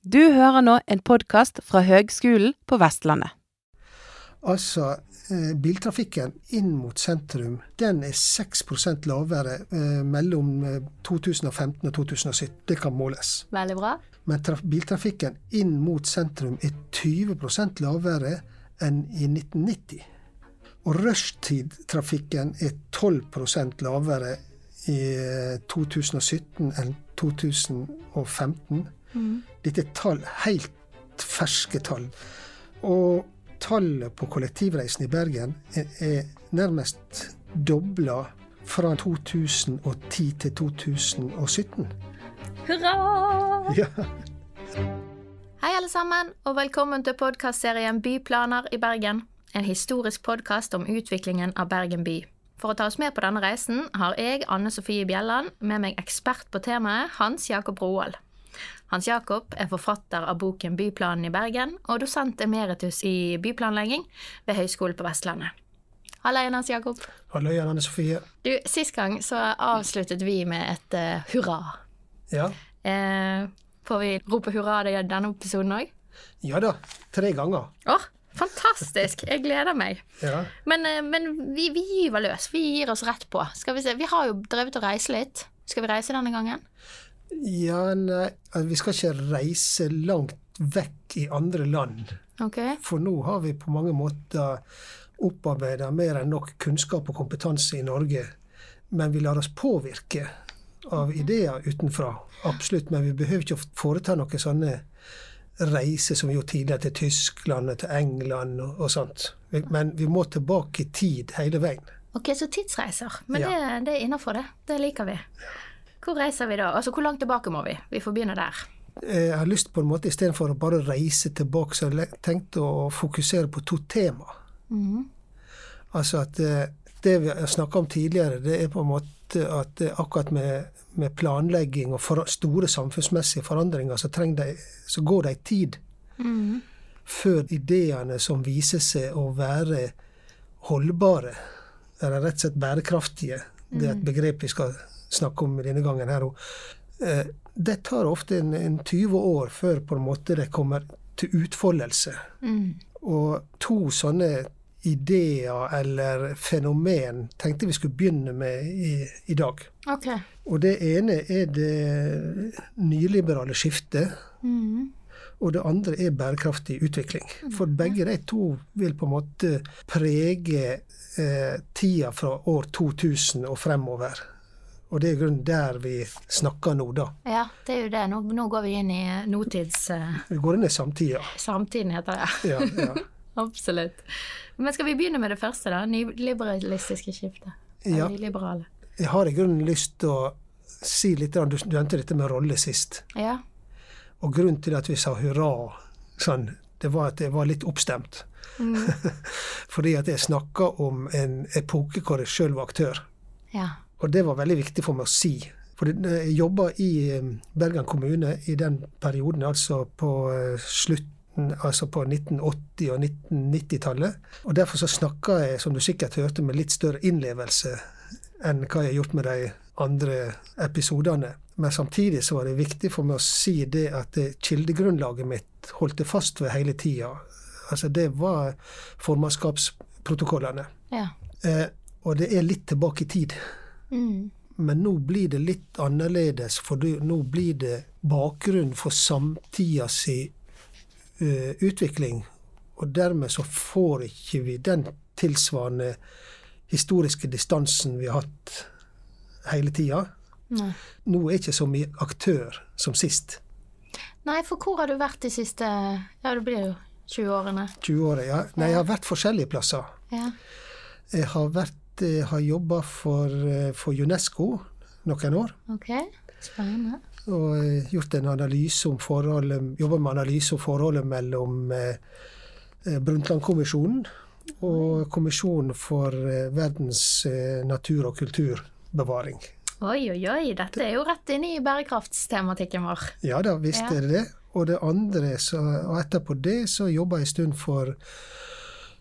Du hører nå en podkast fra Høgskolen på Vestlandet. Altså, eh, biltrafikken inn mot sentrum den er 6% lavere eh, mellom eh, 2015 og 2017. Det kan måles. Veldig bra. Men traf- biltrafikken inn mot sentrum er 20% lavere enn i 1990. Og rushtidtrafikken er 12% lavere i eh, 2017 enn 2015. Dette er tall, helt ferske tall. Og tallet på kollektivreisende i Bergen er, nærmest dobla fra 2010 til 2017. Hurra! Ja. Hei, alle sammen, og velkommen til podkastserien Byplaner i Bergen. En historisk podkast om utviklingen av Bergen by. For å ta oss med på denne reisen har jeg, Anne Sofie Bjelland, med meg ekspert på temaet, Hans Jakob Roald. Hans Jakob er forfatter av boken Byplanen i Bergen og dosent emeritus i byplanlegging ved Høgskolen på Vestlandet. Halla igjen, Hans Jakob. Hallo igjen, Anne Sofie. Du, Sist gang så avsluttet vi med et uh, hurra. Ja. Eh, får vi rope hurra i denne episoden òg? ja da, tre ganger. Åh, fantastisk! Jeg gleder meg. Ja. Men, eh, men vi, vi gyver løs. Vi gir oss rett på. Skal Vi se, vi har jo drevet og reise litt. Skal vi reise denne gangen? Ja, nei, altså, vi skal ikke reise langt vekk i andre land. Okay. For nå har vi på mange måter opparbeida mer enn nok kunnskap og kompetanse i Norge. Men vi lar oss påvirke av ideer utenfra. Absolutt. Men vi behøver ikke å foreta noen sånne reiser som vi gjorde tidligere til Tyskland og til England og, og sånt. Men vi må tilbake i tid hele veien. Ok, Så tidsreiser. Men Ja. det, det er innafor, det. Det liker vi. Hvor reiser vi da? Altså, Hvor langt tilbake må vi? Vi får begynne der. Jeg har lyst på en måte, istedenfor å bare reise tilbake, så har jeg tenkt å fokusere på to tema. Altså at eh, det vi har snakka om tidligere, det er på en måte at eh, akkurat med, med planlegging og for, store samfunnsmessige forandringer, så, de, så går det ei tid før ideene som viser seg å være holdbare, eller rett og slett bærekraftige, det er et begrep vi skal snakke om denne gangen her òg, det tar ofte en, en 20 år før på en måte det kommer til utfoldelse. Og to sånne ideer eller fenomen tenkte vi skulle begynne med i, i dag. Okay. Og det ene er det nyliberale skiftet. Og det andre er bærekraftig utvikling. For begge de to vil på en måte prege eh, tida fra år 2000 og fremover. Og det er grunnen der vi snakker nå, da. Ja, det er jo det. Nå, nå går vi inn i notids... Uh... Vi går inn i samtida. samtiden, heter det. Ja, ja. Absolutt. Men skal vi begynne med det første, da? Nyliberalistiske skiftet. Ja. Nyliberale. Jeg har i grunnen lyst til å si litt Du nevnte dette med rolle sist. Ja. Og grunnen til at vi sa hurra sånn, det var at jeg var litt oppstemt. Fordi at jeg snakka om en epoke hvor jeg sjøl var aktør. Ja. Og det var veldig viktig for meg å si. For jeg jobba i eh, Bergen kommune i den perioden, altså på eh, slutten Altså på 1980- og 1990-tallet. Og derfor så snakka jeg, som du sikkert hørte, med litt større innlevelse enn hva jeg har gjort med de andre episodene. Men samtidig så var det viktig for meg å si det at kildegrunnlaget mitt holdt det fast ved hele tida. Altså det var formannskapsprotokollene. Ja. Eh, og det er litt tilbake i tid. Mm. Men nå blir det litt annerledes, for nå blir det bakgrunn for samtida si uh, utvikling. Og dermed så får ikke vi den tilsvarende historiske distansen vi har hatt hele tida. Nå er ikke så mye aktør som sist. Nei, for hvor har du vært de siste Ja, det blir jo 20 årene. 20 år, ja. Nei, jeg har vært forskjellige plasser. Ja. Jeg har, vært, jeg har jobba for, eh, for UNESCO noen år. Ok. Spennende. og eh, gjort en analyse om forholdet, jobba med analyse om forholdet mellom eh, eh, Brundtland-kommisjonen og Kommisjonen for eh, verdens eh, natur- og kulturbevaring. Oi, oi, oi. Dette er jo rett inn i bærekraftstematikken vår. Ja da, visst Ja. er det det. Og det andre, så, og etterpå det, så jobba jeg en stund for,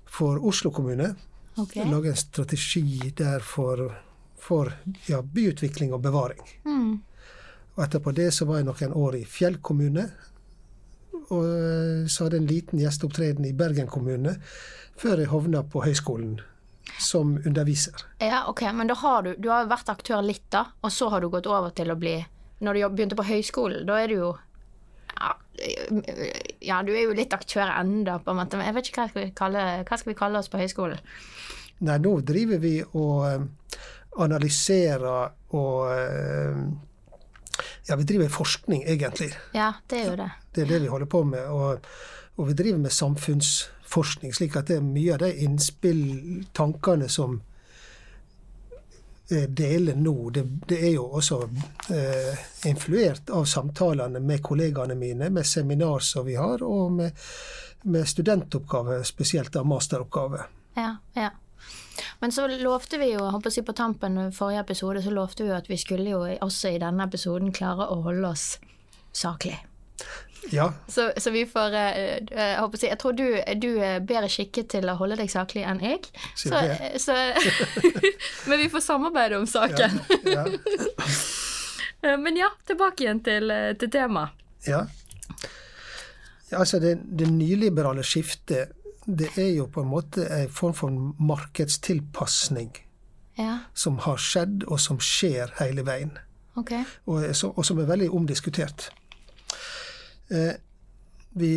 for Oslo kommune. Ok. Lage en strategi der for, for ja, byutvikling og bevaring. Mm. Og etterpå det så var jeg noen år i Fjell kommune, og eh, så hadde jeg en liten gjesteopptreden i Bergen kommune før jeg havna på høyskolen som underviser. Ja, ok, Men da har du, du har vært aktør litt, da, og så har du gått over til å bli Når du begynte på høyskolen, da er du jo ja, ja, du er jo litt aktør enda, på en måte. Men jeg vet ikke hva skal vi kalle, hva skal vi kalle oss på høyskolen. Nei, nå driver vi og eh, analyserer og eh, Ja, vi driver forskning, egentlig. Ja, det er jo det. Det er det vi holder på med. Og, og vi driver med samfunnsforskning, slik at det er mye av de innspill, tankene som deler nå, det, det er jo også eh, influert av samtalene med kollegaene mine, med seminar som vi har, og med, med studentoppgave, spesielt av masteroppgave. Ja, ja. Men så lovte vi jo, jeg håper si på tampen forrige episode, så lovte vi jo at vi skulle jo også i denne episoden klare å holde oss saklig. Ja, Så, så vi får eh, eh, Jeg håper jeg tror du, du er bedre skikket til å holde deg saklig enn jeg. Så, så, men vi får samarbeide om saken. ja, ja. Men ja, tilbake igjen til, eh, til temaet. ja. Ja, Altså, det, det nyliberale skiftet, det er jo på en måte en form for markedstilpasning Ja, som har skjedd, og som skjer hele veien. Okay. og, så- og som er veldig omdiskutert. Eh, vi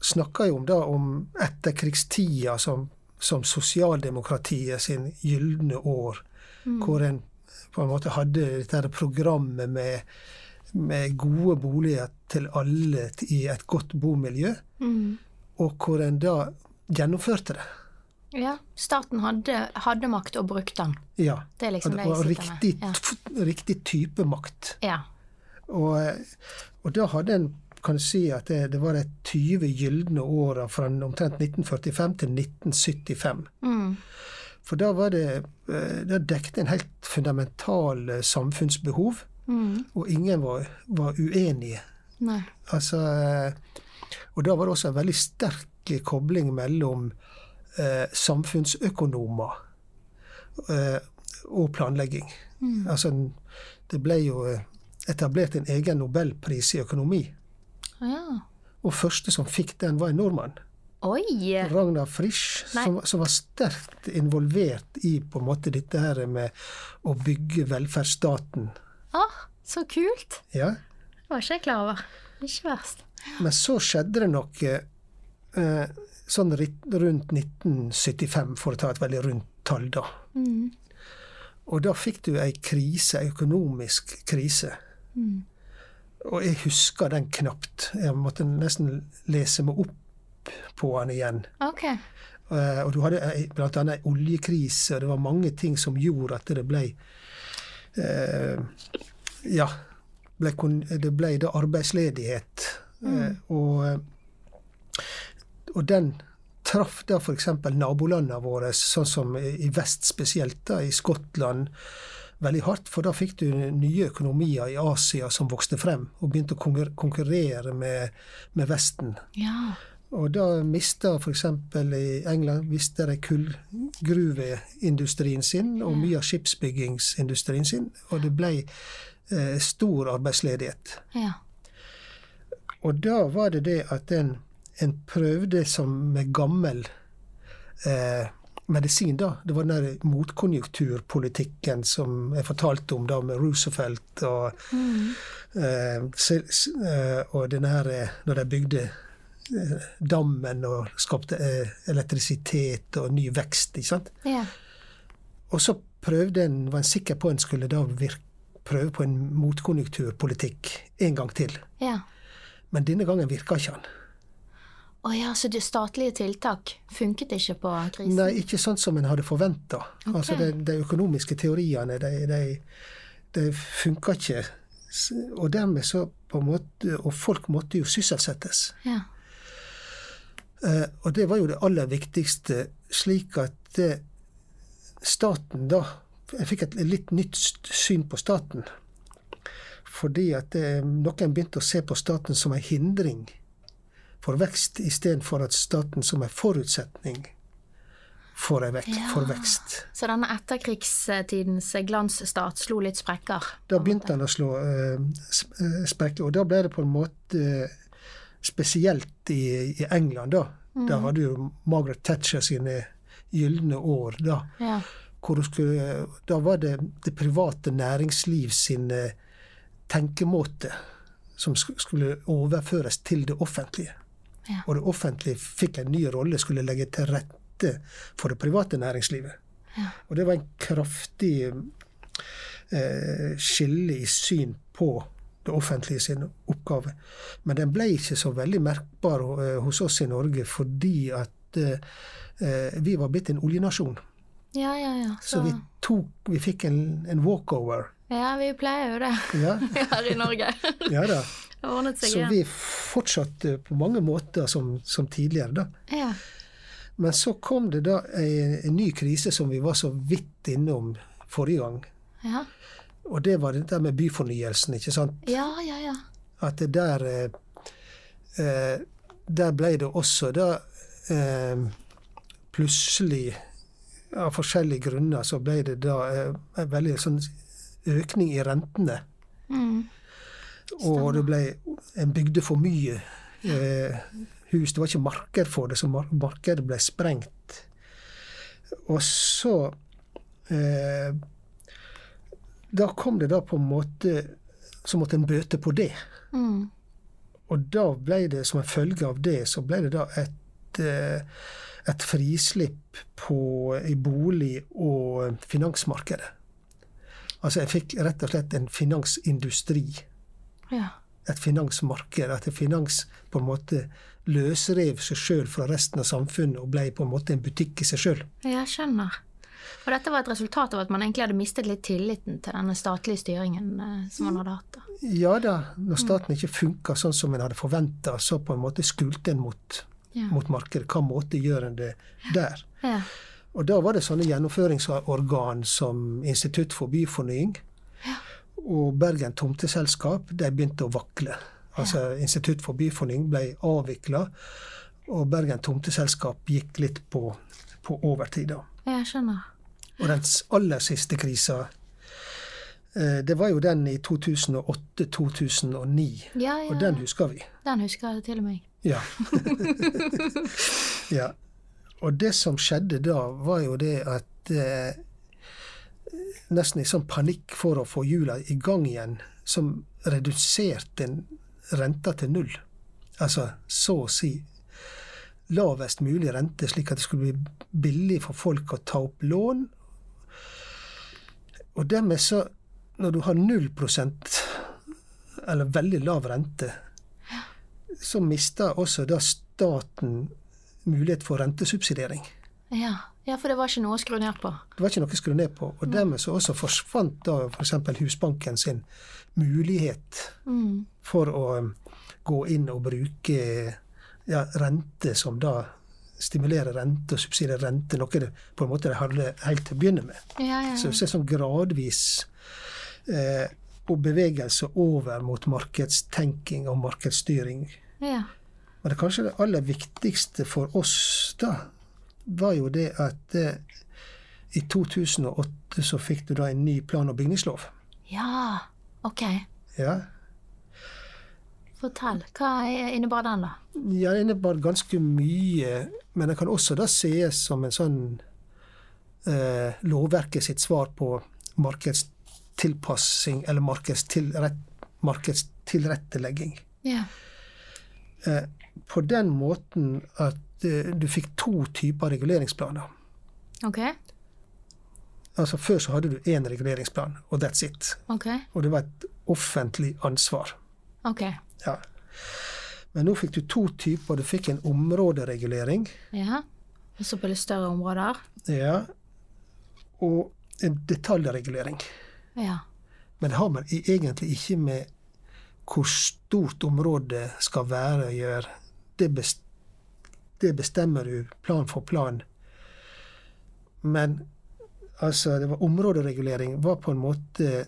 snakker jo om, da, om etterkrigstida som, som sosialdemokratiet sin gylne år, hvor en på en måte hadde dette programmet med, med gode boliger til alle i et godt bomiljø, Mm. og hvor en da gjennomførte det. Ja, staten hadde, hadde makt og brukte den. Ja. Det er liksom det jeg sitter riktig, med. Ja. riktig type makt. Ja. Og, og da hadde en kan du si at det, det var de 20 gylne åra fra omtrent 1945 til 1975. Mm. For da var det eh, Da dekte en helt fundamentale samfunnsbehov, Mm. og ingen var, var uenige. Nei. Altså eh, Og da var det også en veldig sterk kobling mellom eh, samfunnsøkonomer eh, og planlegging. Altså, det ble jo eh, etablert en egen nobelpris i økonomi. Ja. Og første som fikk den, var en nordmann. Oi! Ragnar Frisch, som, som var sterkt involvert i på en måte dette her med å bygge velferdsstaten. Åh, så kult! Ja. Det var ikke jeg klar over. Ikke verst. Men så skjedde det noe eh, sånn rundt 1975, for å ta et veldig rundt tall, da. Mm. Og da fikk du ei krise, ei økonomisk krise. Mm. Og jeg husker den knapt. Jeg måtte nesten lese meg opp på den igjen. Okay. Eh, Og du hadde bl.a. ei oljekrise, og det var mange ting som gjorde at det ble eh, Ja, ble, det ble da arbeidsledighet. Eh, og, og den traff da f.eks. nabolandene våre, sånn som i i vest spesielt, da, i Skottland, veldig hardt. For da fikk du nye økonomier i Asia som vokste frem, og begynte å konkurrere med, med Vesten. Ja. Og da mista f.eks. i England mista de kullgruveindustrien sin og mye av skipsbyggingsindustrien sin, og det ble eh, stor arbeidsledighet. Ja. Og da var det det at en, en prøvde som med gammel eh, medisin, da. Det var den der motkonjunkturpolitikken som jeg fortalte om da med Roosevelt og, mm. eh, og den her eh, Når de bygde eh, dammen og skapte eh, elektrisitet og ny vekst, ikke sant. Yeah. Og så prøvde en, var en sikker på en skulle da virke, prøve på en motkonjunkturpolitikk en gang til. Yeah. Men denne gangen virka ikke han. Å ja, så det statlige tiltak funket ikke på krisen? Nei, ikke sånn som en hadde forventa. Altså, de, de økonomiske teoriene, de, de, de funka ikke. Og dermed så på en måte Og folk måtte jo sysselsettes. Ja. Eh, og det var jo det aller viktigste, slik at det, staten da Jeg fikk et litt nytt syn på staten. Fordi at det, noen begynte å se på staten som en hindring for vekst, istedenfor at staten som en forutsetning for, en vek Ja. for vekst. Så denne etterkrigstidens glansstat slo litt sprekker? Da begynte han å slå eh, eh, sprekker, og da ble det på en måte spesielt i, i England, da. Da hadde jo Margaret Thatcher sine gylne år, da. Ja. Skulle, da var det det private næringsliv sin eh, tenkemåte som skulle overføres til det offentlige. Ja. Og det offentlige fikk en ny rolle, skulle legge til rette for det private næringslivet. Ja. Og det var en kraftig eh, skille i syn på det offentlige sin oppgave. Men den ble ikke så veldig merkbar eh, hos oss i Norge fordi at eh, vi var blitt en oljenasjon. Ja, ja, ja. Så vi tok Vi fikk en, en walkover. Ja, vi pleier jo det Ja, her i Norge. ja da. Så igjen. vi fortsatte på mange måter som, som tidligere, da. Ja. Men så kom det da en, en ny krise som vi var så vidt innom forrige gang. Ja, Og det var det der med byfornyelsen, ikke sant. ja, ja. ja. At det der eh, eh, Der ble det også da eh, plutselig av forskjellige grunner så ble det da eh, en veldig sånn økning i rentene. Mm. Og det ble En bygde for mye eh, hus. Det var ikke marked for det, så mar markedet ble sprengt. Og så eh, Da kom det da på en måte Så måtte en bøte på det. Mm. Og da ble det, som en følge av det, så ble det da et, eh, et frislipp på, i bolig- og finansmarkedet. Altså jeg fikk rett og slett en finansindustri. Ja. Et finansmarked. At finans på en måte løsrev seg sjøl fra resten av samfunnet og ble på en måte en butikk i seg sjøl. Jeg skjønner. Og dette var et resultat av at man egentlig hadde mistet litt tilliten til denne statlige styringen eh, som man hadde hatt. da. Ja da, når staten ikke funka sånn som en hadde forventa, så på en måte skulte en mot, Ja. mot markedet. Hva måte gjør en det der? Ja. Og da var det sånne gjennomføringsorgan som Institutt for byfornying og Bergen Tomteselskap. De begynte å vakle. Altså Institutt for byfornying ble avvikla, og Bergen Tomteselskap gikk litt på, på overtid. da. Jeg skjønner. Og den aller siste krisa, eh, det var jo den i 2008-2009. Ja, ja, Og den husker vi. den husker jeg til og med. Ja. ja. Og det som skjedde da, var jo det at eh, Nesten i sånn panikk for å få hjula i gang igjen, som reduserte en renta til null. Altså så å si lavest mulig rente, slik at det skulle bli billig for folk å ta opp lån. Og dermed så, når du har null prosent, eller veldig lav rente, så mister også da staten mulighet for rentesubsidiering. Ja. Ja, for det var ikke noe å skru ned på. Det var ikke noe å skru ned på. Og dermed så også forsvant da f.eks. Husbanken sin mulighet Mm. for å um, gå inn og bruke ja, rente som da stimulerer rente og subsidierer rente, noe det på en måte de hadde helt til å begynne med. Ja, ja, Så det er sånn gradvis eh, og bevegelse over mot markedstenking og markedsstyring. ja. Men det kanskje det aller viktigste for oss da, var jo det at eh, i 2008 så fikk du da en ny plan- og bygningslov. Ja, ok. Ja, Fortell. Hva innebar den, da? ja det innebar ganske mye, men det kan også da ses som en sånn eh, lovverket sitt svar på markedstilpassing eller markedstilrett, markedstilrettelegging. Ja. Eh, på den måten at eh, du fikk to typer reguleringsplaner. Ok. Altså Før så hadde du én reguleringsplan, og that's it. Ok. Og det var et offentlig ansvar. Ok. Ja. Men nå fikk du to typer. Du fikk en områderegulering Ja. Så på litt større områder? ja, og en detaljregulering. Ja. Men det har man egentlig ikke med hvor stort området skal være å gjøre. Det, best, det bestemmer du plan for plan. Men altså, det var områderegulering var på en måte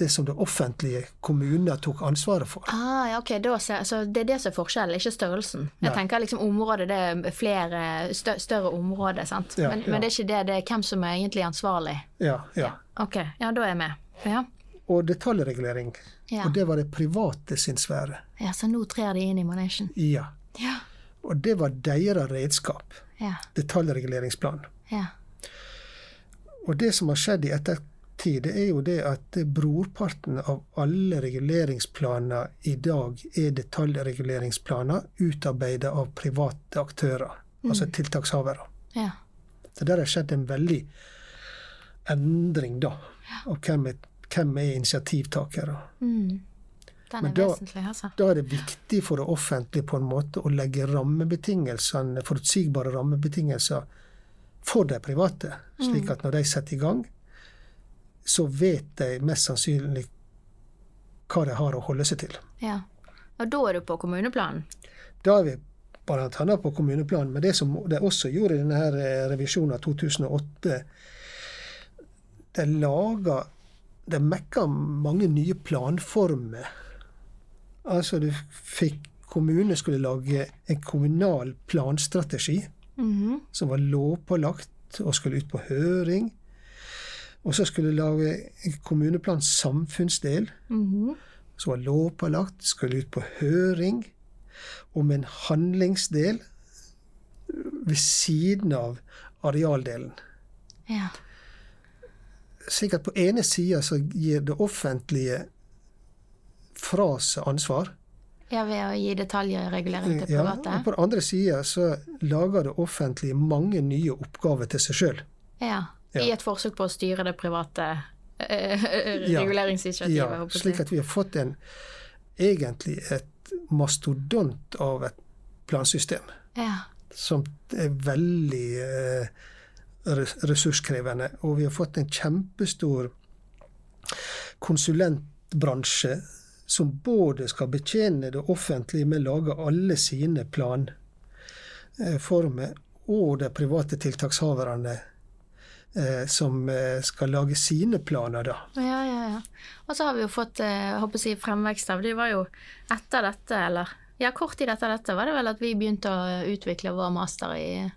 det som det offentlige kommuner tok ansvaret for. Ah, ja, ok, ser, så Det er det som er forskjellen, ikke størrelsen. Jeg Nei. tenker liksom området, det er flere stø større områder, sant. Ja, men, ja. men det er ikke det, det er hvem som er egentlig ansvarlig. Ja, ja. Ok, ja, da er jeg med. Ja. Og detaljregulering. Ja. Og det var det private sin sfære. ja, så nå trer de inn i manesjen. Ja. Ja. Og det var deres redskap. Ja. Detaljreguleringsplan. Ja. Og det som har skjedd i ettertid, det er jo det at brorparten av alle reguleringsplaner i dag er detaljreguleringsplaner utarbeidet av private aktører, altså tiltakshavere. Ja. Så der har skjedd en veldig endring, da, av hvem er, hvem er initiativtakere. Mm. Den Men er da- vesentlig, altså. Da er det viktig for det offentlige på en måte å legge rammebetingelsene, forutsigbare rammebetingelser for de private, slik at når de setter i gang, så vet de mest sannsynlig hva de har å holde seg til. Ja. Og da er du på kommuneplanen? Da er vi blant annet på kommuneplanen. Men det som de også gjorde i denne eh, revisjonen av 2008, de laga De mekka mange nye planformer. Altså du fikk Kommunene skulle lage en kommunal planstrategi Mhm. som var lovpålagt og skulle ut på høring. Og så skulle lage en kommuneplans samfunnsdel Mhm. som var lovpålagt, skulle ut på høring, om en handlingsdel ved siden av arealdelen. Ja. Slik at på ene sida så gir det offentlige fra seg ansvar. ja, ved å gi detaljregulering til Ja, private? og på den andre sida så lager det offentlige mange nye oppgaver til seg sjøl. Ja. Ja. I et forsøk på å styre det private eh, Ja. reguleringsinitiativet? Ja, å slik at vi har fått en egentlig et mastodont av et plansystem. Ja. som er veldig eh, ressurskrevende. Og vi har fått en kjempestor konsulentbransje som både skal betjene det offentlige med å lage alle sine planformer, og de private tiltakshaverne eh, som eh, skal lage sine planer, da. Ja, ja, ja. Og så har vi jo fått eh, jeg håper å si, fremvekst av Det var jo etter dette, eller ja, kort tid etter dette, var det vel at vi begynte å utvikle vår master i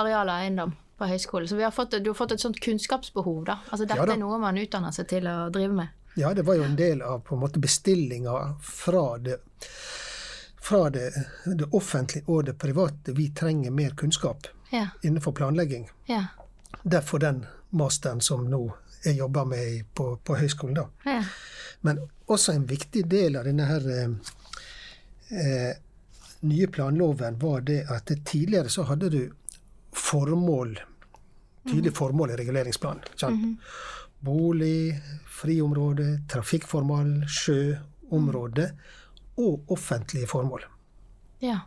areal og eiendom på høyskolen. Så vi har fått, du har fått et sånt kunnskapsbehov, da. Altså dette Ja er noe man utdanner seg til å drive med. Ja, det var jo en del av på en måte bestillinga fra det fra det, det offentlige og det private. Vi trenger mer kunnskap Ja, innenfor planlegging. ja, Derfor den masteren som nå jeg jobber med på, på høyskolen. da. ja. Men også en viktig del av denne her eh, eh, nye planloven var det at tidligere så hadde du formål, tydelig formål i reguleringsplanen. ikke sant? Bolig, friområde, trafikkformål, sjøområde og offentlige formål. ja.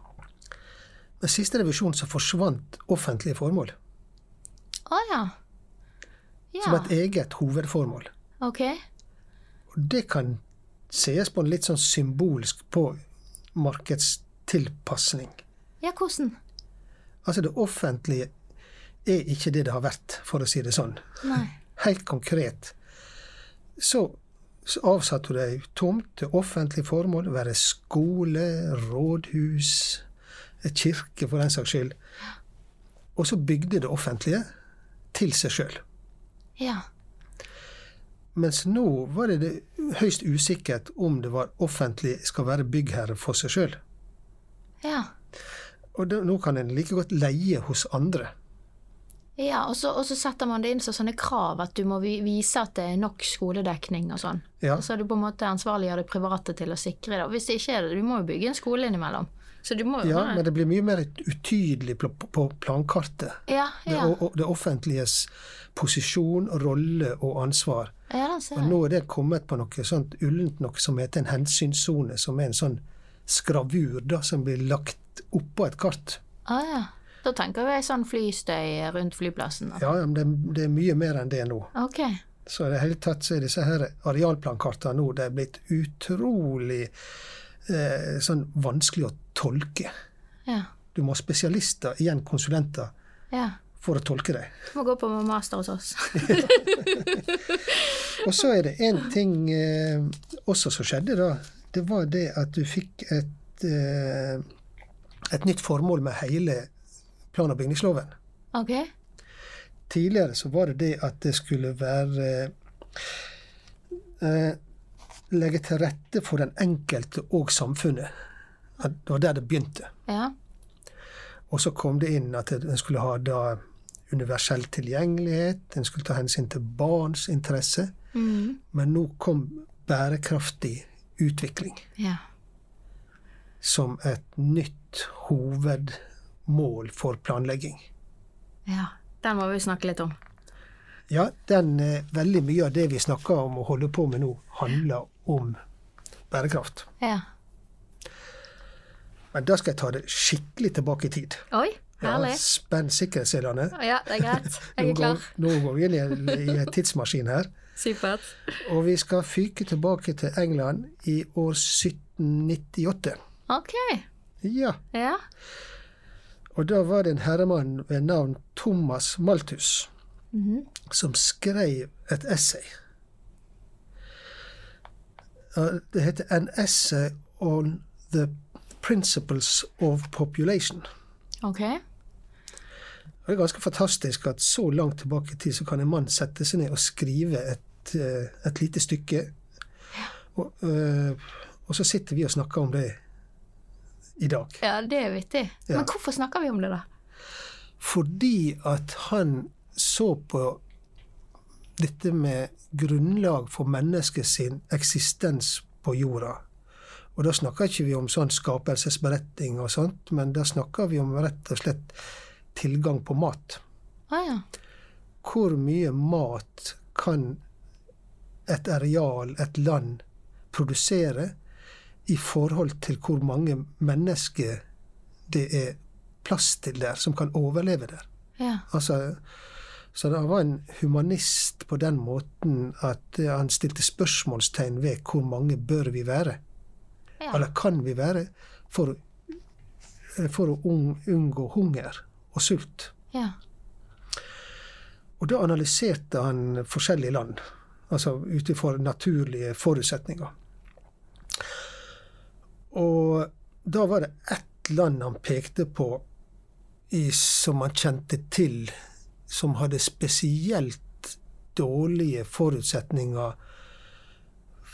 Med siste revisjon så forsvant offentlige formål Å ja. som et eget hovedformål. ok. Og det kan sees på en litt sånn symbolsk på markedstilpasning. Ja, hvordan? Altså det offentlige er ikke det det har vært, for å si det sånn. Nei. Helt konkret så, så avsatte hun ei tomt til offentlig formål, være skole, rådhus, kirke for den saks skyld. Og så bygde det offentlige til seg sjøl. Ja. Mens nå var det, det høyst usikkert om det var offentlig skal være byggherre for seg sjøl. Ja. Og da, nå kan en like godt leie hos andre. Ja, og så, og så setter man det inn som sånne krav at du må vise at det er nok skoledekning og sånn. Ja. Så du på en måte ansvarliggjør det private til å sikre det. Og hvis det ikke er det, du må jo bygge en skole innimellom. Så du må Ja, men det blir mye mer utydelig på, på plankartet. ja, Det, ja. og det offentliges posisjon, rolle og ansvar. ja, Og nå er det kommet på noe sånt ullent, noe som heter en hensynssone, som er en sånn skravur da, som blir lagt oppå et kart. Ah, ja. Da tenker vi sånn flystøy rundt flyplassen. da. Ja, men det, det er mye mer enn det nå. Okay. Så i det hele tatt så er disse her arealplankartene nå det er blitt utrolig eh, sånn vanskelig å tolke. Ja. Du må ha spesialister, igjen konsulenter, ja. for å tolke det. Du må gå på master hos oss. Og så er det én ting eh, også som skjedde da. Det var det at du fikk et, eh, et nytt formål med hele plan- og bygningsloven. ok. Tidligere så var det det at det skulle være eh, legge til rette for den enkelte og samfunnet. Det var der det begynte. Ja. Og så kom det inn at en skulle ha da universell tilgjengelighet, en skulle ta hensyn til barns interesse. Mm. Men nå kom bærekraftig utvikling Ja. som et nytt hovedmål for planlegging. ja. Den må vi snakke litt om. Ja, den, eh, veldig mye av det vi snakker om og holder på med nå, handler om bærekraft. Ja. Men da skal jeg ta det skikkelig tilbake i tid. Oi, Ja, herlig. Spenn sikkerhetsselene. Ja, det er greit. Jeg Nå er klar. går, nå går vi inn i en tidsmaskin her. Supert. Og vi skal fyke tilbake til England i år 1798. Ok. Ja, Ja. og da var det en herremann ved navn Thomas Malthus Mhm. som skrev et essay. Det heter An Essay on the Principles of Population. Ok. Det er ganske fantastisk at så langt tilbake i tid så kan en mann sette seg ned og skrive et, eh, et lite stykke. Og, eh, og så sitter vi og snakker om det i dag. Ja, det er vittig. Men hvorfor snakker vi om det, da? Fordi at han så på dette med grunnlag for mennesket sin eksistens på jorda. Og da snakker ikke vi om sånn skapelsesberetning og sånt, men da snakker vi om rett og slett tilgang på mat. Ah, ja. Hvor mye mat kan et areal, et land, produsere i forhold til hvor mange mennesker det er plass til der, som kan overleve der? Ja. Altså, så det var en humanist på den måten at eh, han stilte spørsmålstegn ved hvor mange bør vi være, Ja. eller kan vi være, for, å- for å unngå hunger og sult. ja. Og da analyserte han forskjellige land, altså ut ifra naturlige forutsetninger. Og da var det ett land han pekte på i, som han kjente til, som hadde spesielt dårlige forutsetninger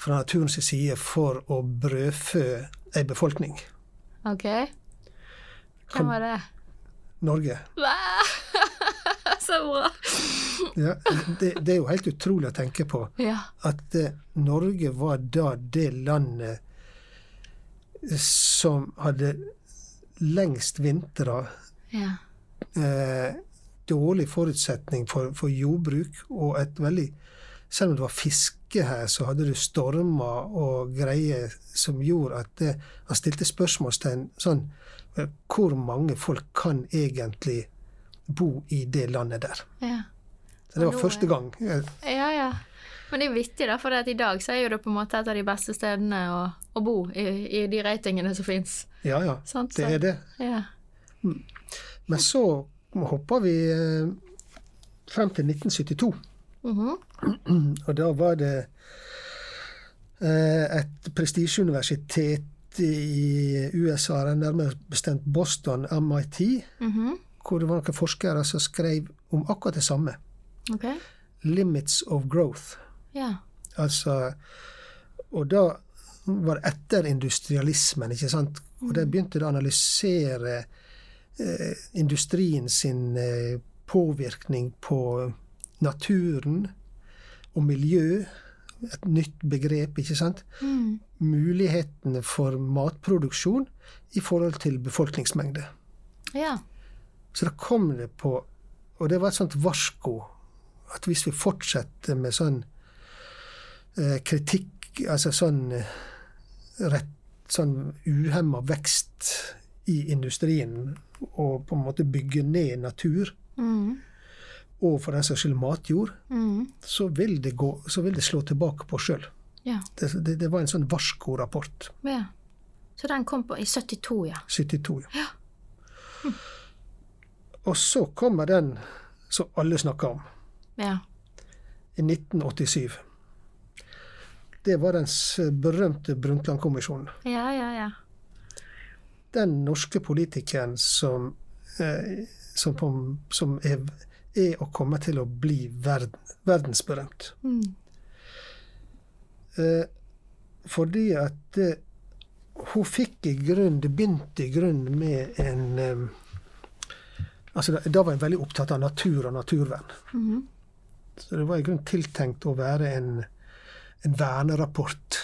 fra naturens side for å brødfø ei befolkning. Ok. Hvem var det? Norge. Så bra. Ja, det, det er jo helt utrolig å tenke på. Ja. at eh, Norge var da det landet som hadde lengst vintre, Ja. eh, dårlig forutsetning for, for jordbruk, og et veldig Selv om det var fiske her, så hadde du stormer og greier som gjorde at det, han stilte spørsmålstegn sånn Hvor mange folk kan egentlig bo i det landet der? Ja. Så det var første er- gang. eh, ja, ja. Men det er vittig, da, for i dag så er jo det på en måte et av de beste stedene å, å bo i, i de ratingene som fins. Ja, ja. Sant, Det er det. Ja. Men så hopper vi eh, frem til 1972. Mhm. Og da var det eh, et prestisjeuniversitet i USA, nærmere bestemt Boston, MIT, Mhm. Hvor det var noen forskere som skrev om akkurat det samme. Okay. 'Limits of growth'. Ja. Altså Og da var det etter industrialismen, ikke sant? Og de begynte da å analysere eh, industrien sin eh, påvirkning på naturen og miljø. Et nytt begrep, ikke sant? Mm. Mulighetene for matproduksjon i forhold til befolkningsmengde. Ja. Så da kom det på Og det var et sånt varsko at hvis vi fortsetter med sånn eh, kritikk, altså sånn eh, rett sånn uhemma vekst i industrien, og på en måte bygge ned natur, Mm. og for den saks skyld matjord, Mm. så vil det, gå, så vil det slå tilbake på sjøl. Ja. Det, det, det var en sånn varskorapport. ja. Så den kom på i 72, ja. 72, ja. Og så kommer den som alle snakker om. Ja. i 1987. Det var den berømte Brundtland-kommisjonen. Ja, ja, ja. Den norske politikeren som, eh, som, på, som er, er og kommer til å bli verden, verdensberømt. Mm. Eh, fordi at eh, hun fikk i grunn Det begynte i grunnen med en eh, altså Da var jeg veldig opptatt av natur og naturvern. Mhm. Så det var i grunnen tiltenkt å være en, en vernerapport.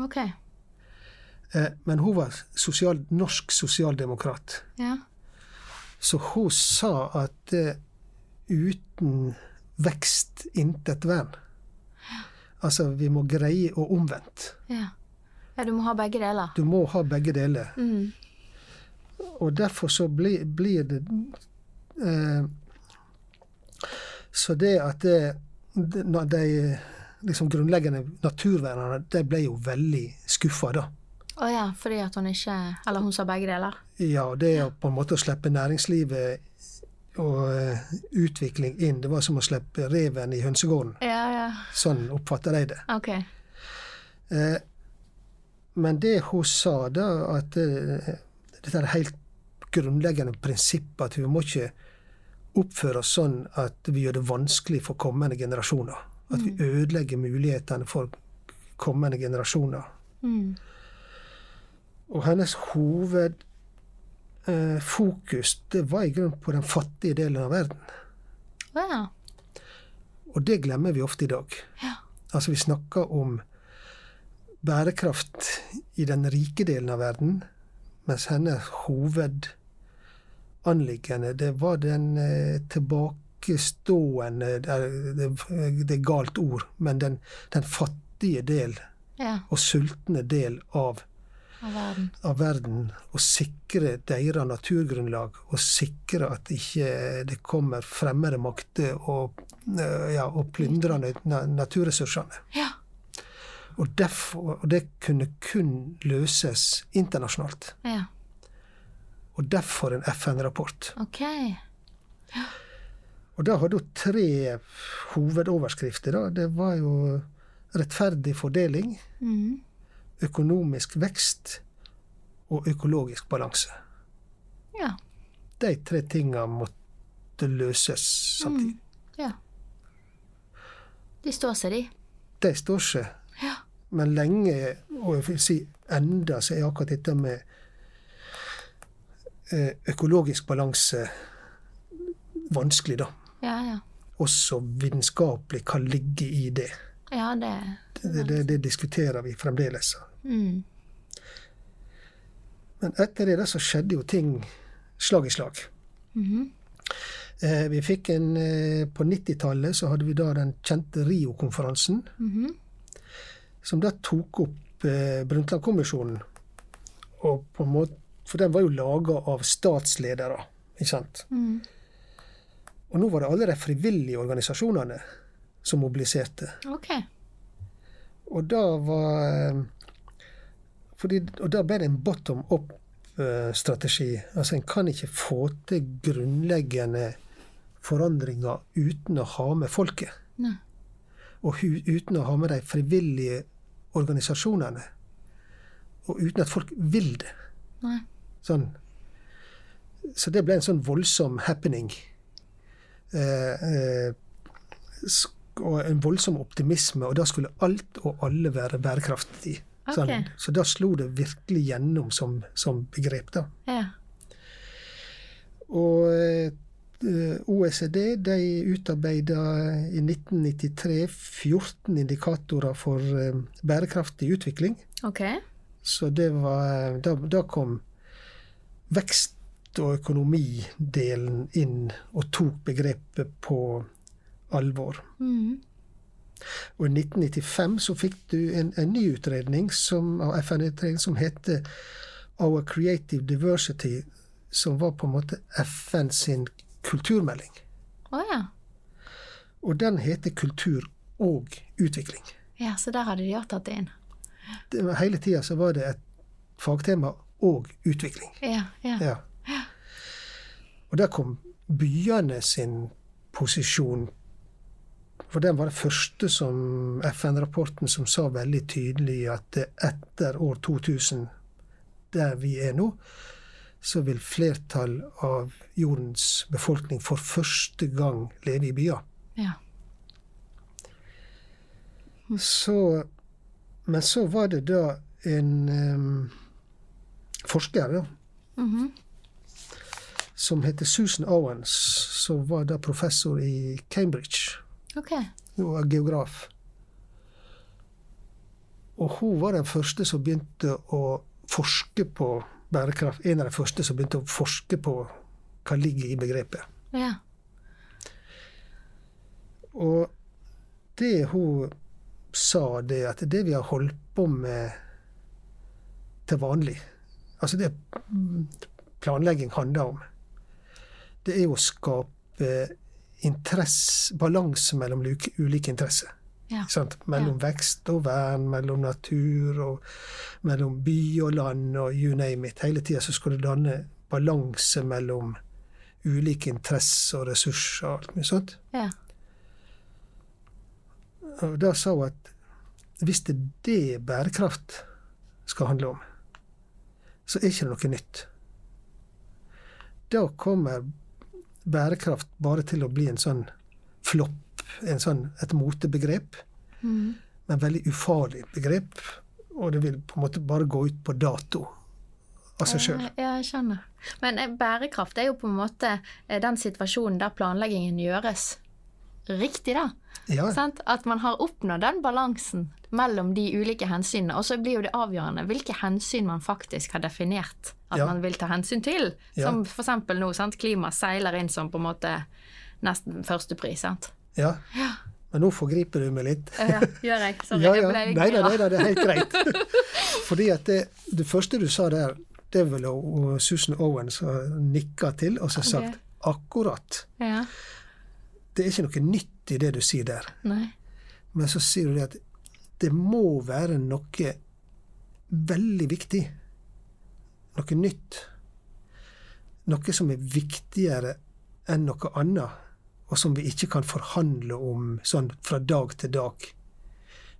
Ok. Eh, men hun var sosial, norsk sosialdemokrat. Ja. Så hun sa at eh, uten vekst, intet vern. Altså, vi må greie å omvendt. ja. Ja, du må ha begge deler. Du må ha begge deler. Mm. Og derfor så bli, blir det Så det at det, de liksom grunnleggende naturvernerne de ble jo veldig skuffa, da. Å ja, fordi at hun ikke Eller hun sa begge deler? Ja, det er på en måte å slippe næringslivet og eh, utvikling inn. Det var som å slippe reven i hønsegården. Ja, ja. Sånn oppfatter jeg det. Ok. Eh, men det hun sa, da, at eh, dette er helt grunnleggende prinsipp at vi må ikke oppføre oss sånn at vi gjør det vanskelig for kommende generasjoner. At vi ødelegger mulighetene for kommende generasjoner. Mm. Og hennes hovedfokus eh, det var i grunnen på den fattige delen av verden. Ja. Og det glemmer vi ofte i dag. Ja. Altså, vi snakker om bærekraft i den rike delen av verden, mens hennes hovedanliggende, det var den eh, tilbakestående det, er- det, er galt ord, men den, den fattige del Ja. og sultne del av Av verden. av verden og sikre deres naturgrunnlag, og sikre at ikke det kommer fremmede makter og, eh, ja, og plyndrer naturressursene. Ja. Og, derfor, og det kunne kun løses internasjonalt. Ja. Og derfor en FN-rapport. Ok. Og da hadde hun tre hovedoverskrifter. Da. Det var jo rettferdig fordeling, Mm. økonomisk vekst og økologisk balanse. Ja. De tre tinga måtte løses samtidig. Ja. De står seg, de. De står seg. Ja. Men lenge, og jeg vil si enda, så er akkurat dette med økologisk balanse vanskelig, da. Ja, ja. Også vitenskapelig kan ligge i det. Ja, det Det, det, det diskuterer vi fremdeles. mm. Men etter det da så skjedde jo ting slag i slag. Mhm. Eh, vi fikk en eh, På 90-tallet så hadde vi da den kjente Rio-konferansen. Mhm. som da tok opp eh, Brundtland-kommisjonen. Og på en måte, For den var jo laga av statsledere, ikke sant. Mm. Og nå var det alle de frivillige organisasjonene som mobiliserte. Ok. Og da var fordi, Og da ble det en bottom up-strategi. Altså en kan ikke få til grunnleggende forandringer uten å ha med folket. Nei. og uten å ha med de frivillige organisasjonene. Og uten at folk vil det. Nei. Sånn. Så det ble en sånn voldsom happening. Eh, eh, og en voldsom optimisme, og da skulle alt og alle være bærekraftig. Sånn. Okay. Så da slo det virkelig gjennom som, som begrep. da. Ja. Og eh, OECD de utarbeida i 1993 14 indikatorer for eh, bærekraftig utvikling. Okay. Så det var Da, da kom vekst- og økonomidelen inn og tok begrepet på alvor. Mm. Og i 1995 så fikk du en, en ny utredning som, av FN-utredning som heter Our Creative Diversity, som var på en måte FN sin kulturmelding. Oh, ja. Og den heter Kultur og utvikling. Ja, så der hadde de òg tatt det inn. Det hele tida så var det et fagtema og utvikling. Ja, ja. Ja. Og der kom byene sin posisjon. For den var det første som FN-rapporten som sa veldig tydelig at etter år 2000, der vi er nå, så vil flertall av jordens befolkning for første gang leve i byer. Ja. Så Men så var det da en um, forsker ja. mm -hmm. som heter Susan Owens, som var da professor i Cambridge. Ok. Hun var geograf. Og hun var den første som begynte å forske på bærekraft. En av de første som begynte å forske på hva ligger i begrepet. Ja. Og det hun sa, det at det vi har holdt på med til vanlig Altså det planlegging handler om, det er jo å skape interesse, balanse mellom ulike, interesser. Ja. Mellom vekst og vern, mellom natur og mellom by og land og you name it. Hele tida så skal du danne balanse mellom ulike interesser og ressurser og alt mye sånt. Ja. Og da sa hun at hvis det er det bærekraft skal handle om, så er ikke det noe nytt. Da kommer bærekraft bare til å bli en sånn flopp, en sånn, et motebegrep, Mm. men veldig ufarlig begrep. Og det vil på en måte bare gå ut på dato av seg sjøl. Ja, Ja, jeg skjønner. Men eh, bærekraft er jo på en måte eh, den situasjonen der planleggingen gjøres riktig, da. Ja, Sant? At man har oppnådd den balansen mellom de ulike hensynene. Og så blir jo det avgjørende hvilke hensyn man faktisk har definert at Ja. man vil ta hensyn til. Som for eksempel nå, sant? klima seiler inn som på en måte nesten førstepris, sant. ja. Men nå forgriper du meg litt. Ja, gjør jeg. Sorry, Ja, jeg ble nei, Nei nei det er helt greit. Fordi at det, det første du sa der, det er vel Susan Owens som nikka til og så sagt Ok. akkurat. Ja. Det er ikke noe nytt i det du sier der. Nei. Men så sier du det at det må være noe veldig viktig. Noe nytt. Noe som er viktigere enn noe annet, og som vi ikke kan forhandle om sånn fra dag til dag.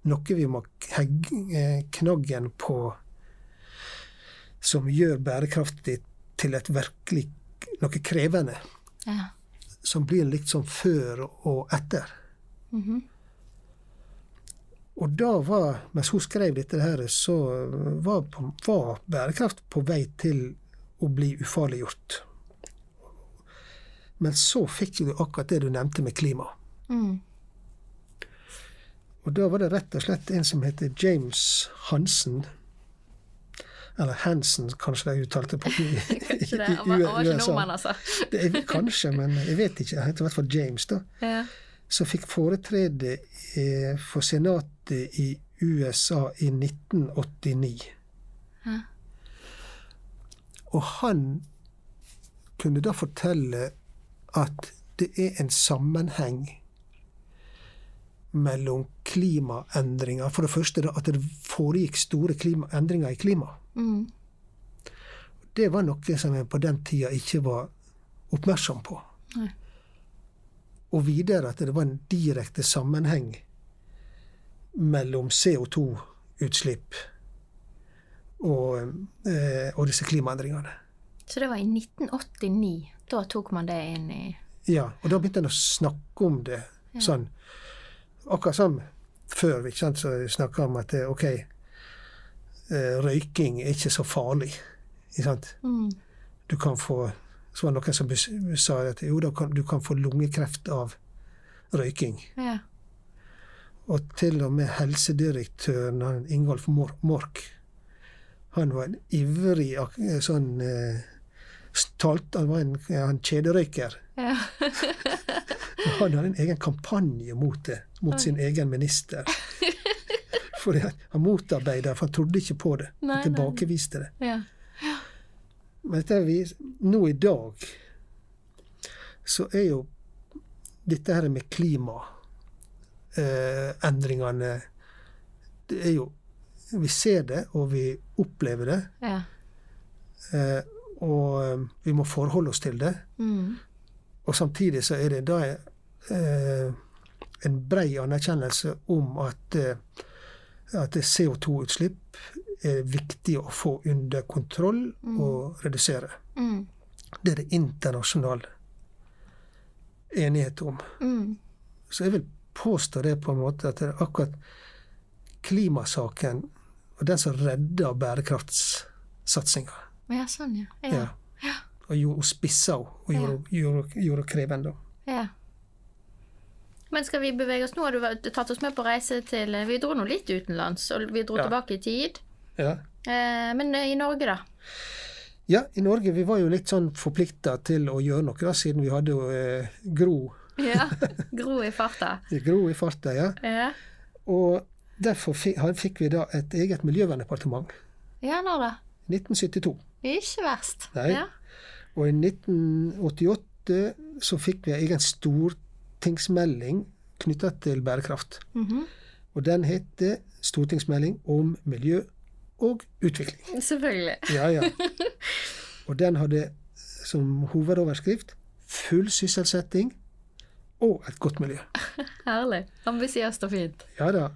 Noe vi må hegge knaggen på som gjør bærekraftig til et virkelig noe krevende. Ja. Som blir sånn før og etter. Mhm. Og da var, mens hun skrev dette her, så var, var bærekraft på vei til å bli ufarliggjort. Men så fikk du akkurat det du nevnte med klima. Mm. Og da var det rett og slett en som heter James Hansen. Eller Hansen, kanskje de uttalte på i, Kanskje det. Han var, var ikke nordmann, altså. Det er, kanskje, men jeg vet ikke. Han heter i hvert fall James, da. Ja. Som fikk foretrede eh, for senatet i USA i 1989. Ja. Og han kunne da fortelle at det er en sammenheng mellom klimaendringer For det første da, at det foregikk store klima, endringer i klimaet. Mm. Det var noe som jeg på den tida ikke var oppmerksom på. Nei. Og videre at det var en direkte sammenheng mellom CO2-utslipp og, eh, og disse klimaendringene. Så det var i 1989. Da tok man det inn i Ja, og da begynte en å snakke om det sånn Akkurat som før, ikke sant, så snakka om at OK, eh, røyking er ikke så farlig. Ikke sant? mm. Du kan få Så var det noen som sa at jo, da kan, du kan få lungekreft av røyking. Ja. Og til og med helsedirektøren, Ingolf Mork, han var en ivrig sånn eh, stolt, Han var en han kjederøyker. ja. Han hadde en egen kampanje mot det, mot sin egen minister. Fordi han motarbeidet, for han trodde ikke på det. Nei, Han tilbakeviste det. ja. Men dette er vi, nå i dag så er jo dette her med klimaendringene Det er jo Vi ser det, og vi opplever det. ja. Eh, og eh, vi må forholde oss til det. Mm. Og samtidig så er det da eh, en brei anerkjennelse om at, eh, at CO2-utslipp er viktig å få under kontroll og redusere. Mm. Det er det internasjonal enighet om. Mm. Så jeg vil påstå det på en måte at det er akkurat klimasaken og den som redder bærekraftsatsinga. Ja, sånn, ja. Ja. Ja. ja. Og gjorde spissa henne og gjorde, henne krevende. ja. Men skal vi bevege oss nå? Har du tatt oss med på reise til Vi dro nå litt utenlands, og vi dro Ja. tilbake i tid. Ja. Eh, men eh, i Norge, da? ja, i Norge vi var jo litt sånn forplikta til å gjøre noe, da, siden vi hadde jo eh, Gro, Ja. Gro i farta. Gro i farta. ja. Ja. Og derfor fikk vi da et eget miljøverndepartement. ja, når da? 1972. Ikke verst. Nei. Ja. Og i 1988 så fikk vi en egen stortingsmelding knytta til bærekraft. Mhm. Og den heter Stortingsmelding om miljø og utvikling. Selvfølgelig. Ja, ja. Og den hadde som hovedoverskrift full sysselsetting og et godt miljø. Herlig. Ambisiøst og fint. Ja da.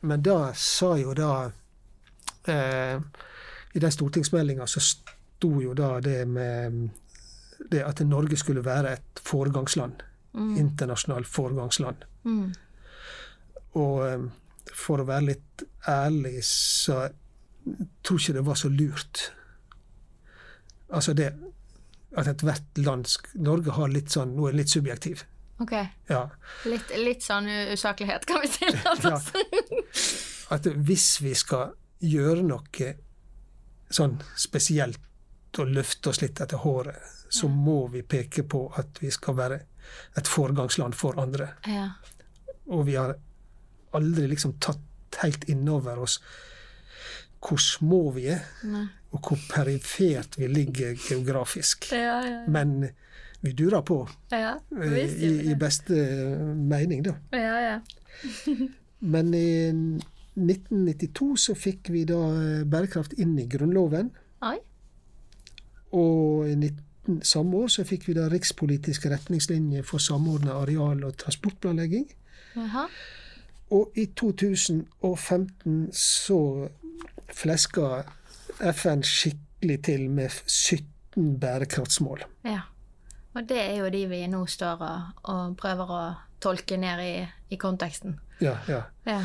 Men da sa jo da eh, I den stortingsmeldinga så sto jo da det med det at Norge skulle være et foregangsland. Internasjonalt foregangsland. Mm. Og eh, for å være litt ærlig, så tror ikke det var så lurt. Altså det at ethvert land Norge har litt sånn Nå er det litt subjektiv. Ok. Ja. Litt, litt sånn usaklighet, kan vi tillate oss. At hvis vi skal gjøre noe sånn spesielt og løfte oss litt etter håret, så må vi peke på at vi skal være et foregangsland for andre. Ja. Og vi har aldri liksom tatt helt innover oss hvor små vi er, Nei. og hvor perifert vi ligger geografisk. Ja, ja. Men vi durer på, ja. eh, i, i beste mening, da. Ja, ja. Men i 1992 så fikk vi da eh, bærekraft inn i Grunnloven. Oi. Og i 19, samme år så fikk vi da rikspolitiske retningslinjer for samordna areal- og transportplanlegging. Aha. Og i 2015 så fleska FN skikkelig til med 17 bærekraftsmål. Ja. Og det er jo de vi nå står og, og prøver å tolke ned i, i konteksten. Ja, ja. Ja.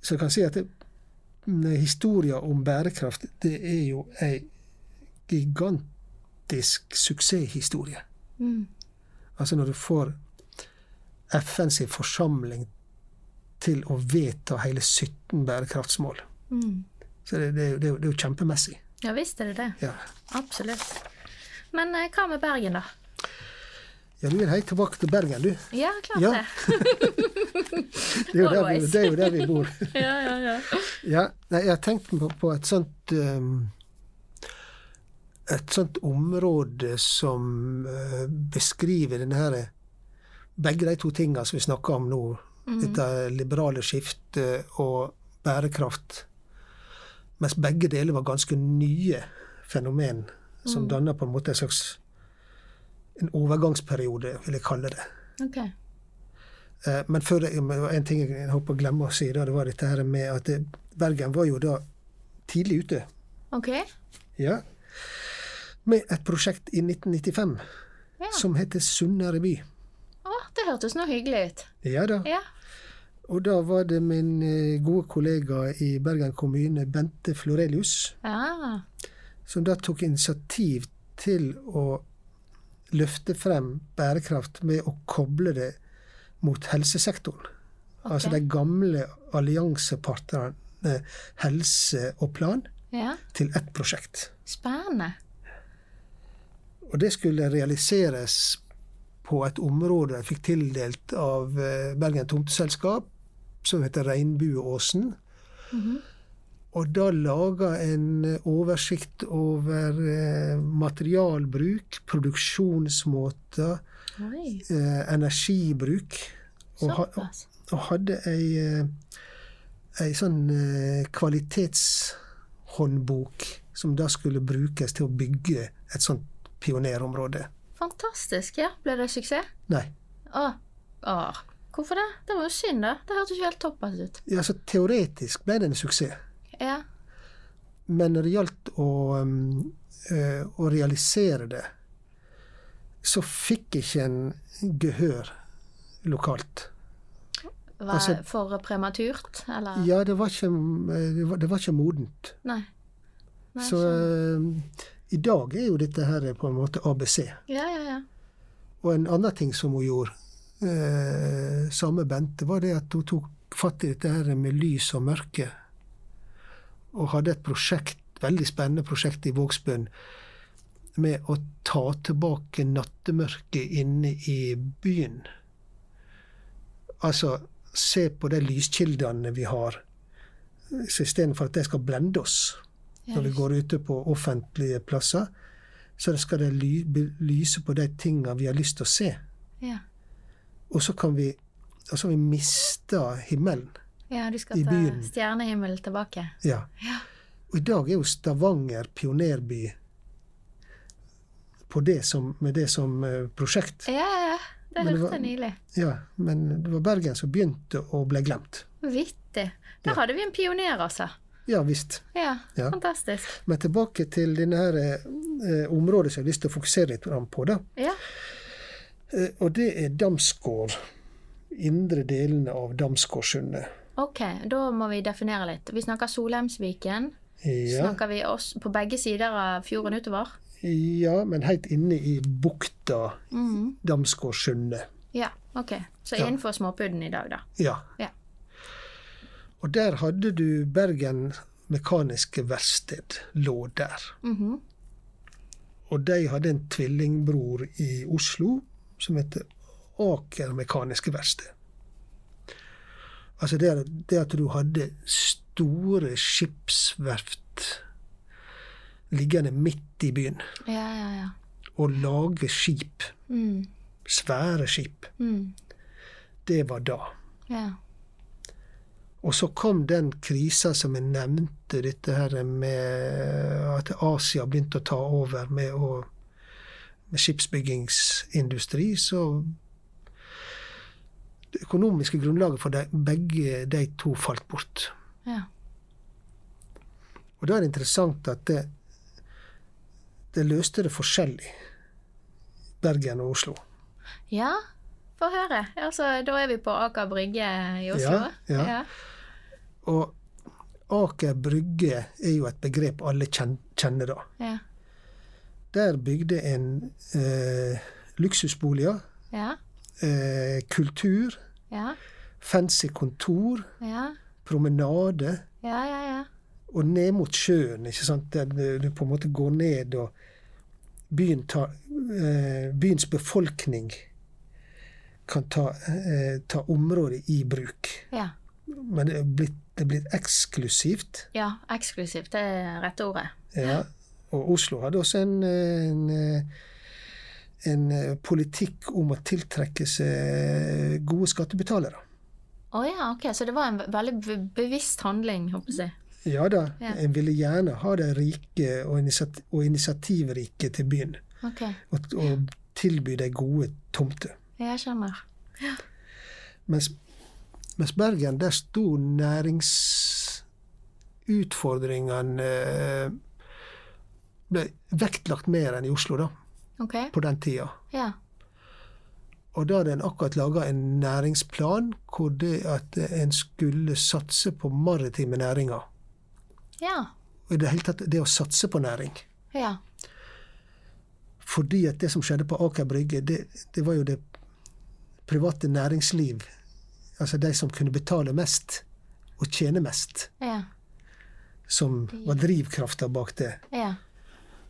Så jeg kan si at det, historia om bærekraft, det er jo ei gigantisk suksesshistorie. Mm. Altså når du får FNs forsamling til å vedta hele 17 bærekraftsmål. Mm. Så det, det, det, det er jo kjempemessig. Ja visst er det det. Ja. Absolutt. Men eh, hva med Bergen, da? ja, du vil helt tilbake til Bergen, du. Ja, klart Ja. det. Det er vi, det er jo der vi bor. ja, ja, ja. Ja, nei, jeg har tenkt på, på et sånt um, Et sånt område som uh, beskriver denne her Begge de to tingene som vi snakker om nå. Dette liberale skiftet og bærekraft. Mens begge deler var ganske nye fenomen som danna på en måte en slags en overgangsperiode, vil jeg kalle det. Ok. Eh, Men før en ting jeg håper å glemme å si, da, det var dette her med at Bergen var jo da tidlig ute. Ok. Ja. Med et prosjekt i 1995 Ja. som heter Sunnere by. Å, det hørtes nå hyggelig ut. Ja da. Ja. Og da var det min eh, gode kollega i Bergen kommune, Bente Florelius, Ja. som da tok initiativ til å løfte frem bærekraft med å koble det mot helsesektoren. Altså de gamle alliansepartnerne helse og plan ja. til ett prosjekt. Spennende. Og det skulle realiseres på et område jeg fikk tildelt av eh, Bergen Tomteselskap, som heter Regnbueåsen. Og da laga en eh, oversikt over eh, materialbruk, produksjonsmåter, eh, energibruk. Og, ha, og hadde ei, ei sånn kvalitetshåndbok som da skulle brukes til å bygge et sånt pionerområde. Fantastisk. Ja, ble det suksess? Nei. Åh. Åh. Hvorfor det? Det var jo synd, da. Det hørtes ikke helt toppers ut. Ja, altså Teoretisk ble det en suksess, Ja. men når det gjaldt å, um, uh, å realisere det, så fikk ikke en gehør lokalt. var Altså- for prematurt, eller? Ja, det var ikke, det var, det var ikke modent. Nei. Nei Så skjønner. I dag er jo dette her på en måte ABC. Ja, ja, ja. Og en annen ting som hun gjorde, eh, samme Bente, var det at hun tok fatt i dette her med lys og mørke. Og hadde et prosjekt, veldig spennende prosjekt i Vågsbøen med å ta tilbake nattemørket inne i byen. Altså se på de lyskildene vi har, så istedenfor at de skal blende oss når vi går ute på offentlige plasser, så skal det ly, lyse på de tingene vi har lyst til å se. Ja. Og så kan vi og så har vi mista himmelen. ja, du skal I ta byen. stjernehimmel tilbake. Ja. Ja. Og i dag er jo Stavanger pionerby på det som, med det som eh, prosjekt. Ja, ja. Det hørte jeg nylig. Ja, men det var Bergen som begynte å bli glemt. Vittig. Der Ja. hadde vi en pioner, altså. Ja visst. Ja, Ja. fantastisk. Men tilbake til denne her, eh, området som jeg har lyst til å fokusere litt på. da. Ja. Eh, og det er Damsgård. Indre delene av Damsgårdsundet. Ok, da må vi definere litt. Vi snakker Solheimsviken. Ja, Snakker vi oss på begge sider av fjorden utover? ja, men helt inne i bukta Mhm. Damsgårdsundet. Ja, ok. Så innenfor småpudden i dag, da. Ja. Ja. Og der hadde du Bergen Mekaniske Verksted lå der. Mhm. Og de hadde en tvillingbror i Oslo som heter Aker Mekaniske Verksted. Altså det, det at du hadde store skipsverft liggende midt i byen, Ja, ja, ja. og lage skip, Mm. svære skip, Mm. det var da. Ja. Og så kom den krisa som jeg nevnte, dette her med at Asia begynte å ta over med, å, med skipsbyggingsindustri. Så det økonomiske grunnlaget for de, begge de to falt bort. Ja. Og da er det interessant at det, det løste det forskjellig. Bergen og Oslo. ja. Få høre. Altså, da er vi på Aker Brygge i Oslo. Ja, ja. Og Aker Brygge er jo et begrep alle kjenner da. Ja. Der bygde en eh, luksusboliger, Ja. eh, kultur, Ja. fancy kontor, Ja. promenade, Ja, ja, ja. og ned mot sjøen, ikke sant, der du på en måte går ned og byen tar, eh, byens befolkning kan ta, eh, ta området i bruk. Ja. Men det er blitt, det er blitt eksklusivt. ja. Eksklusivt, det er rette ordet. Ja. Og Oslo hadde også en, en, en eh, politikk om å tiltrekke seg gode skattebetalere. Å ja, ok. Så det var en veldig bevisst handling, håper jeg. Ja da, Ja. en ville gjerne ha de rike og, initiat og initiativrike til byen. Ok. Og, og tilby de gode tomter. Jeg skjønner. Mens, mens Bergen, der sto næringsutfordringene eh, ble vektlagt mer enn i Oslo da, Okay. på den tida. Ja. Og da hadde en akkurat laga en næringsplan hvor det at en skulle satse på maritime næringer. Ja. Og i det hele tatt det å satse på næring. Ja. Fordi at det som skjedde på Aker Brygge, det, det var jo det private næringsliv, altså de som kunne betale mest og tjene mest, Ja. som var drivkrafta bak det. Ja.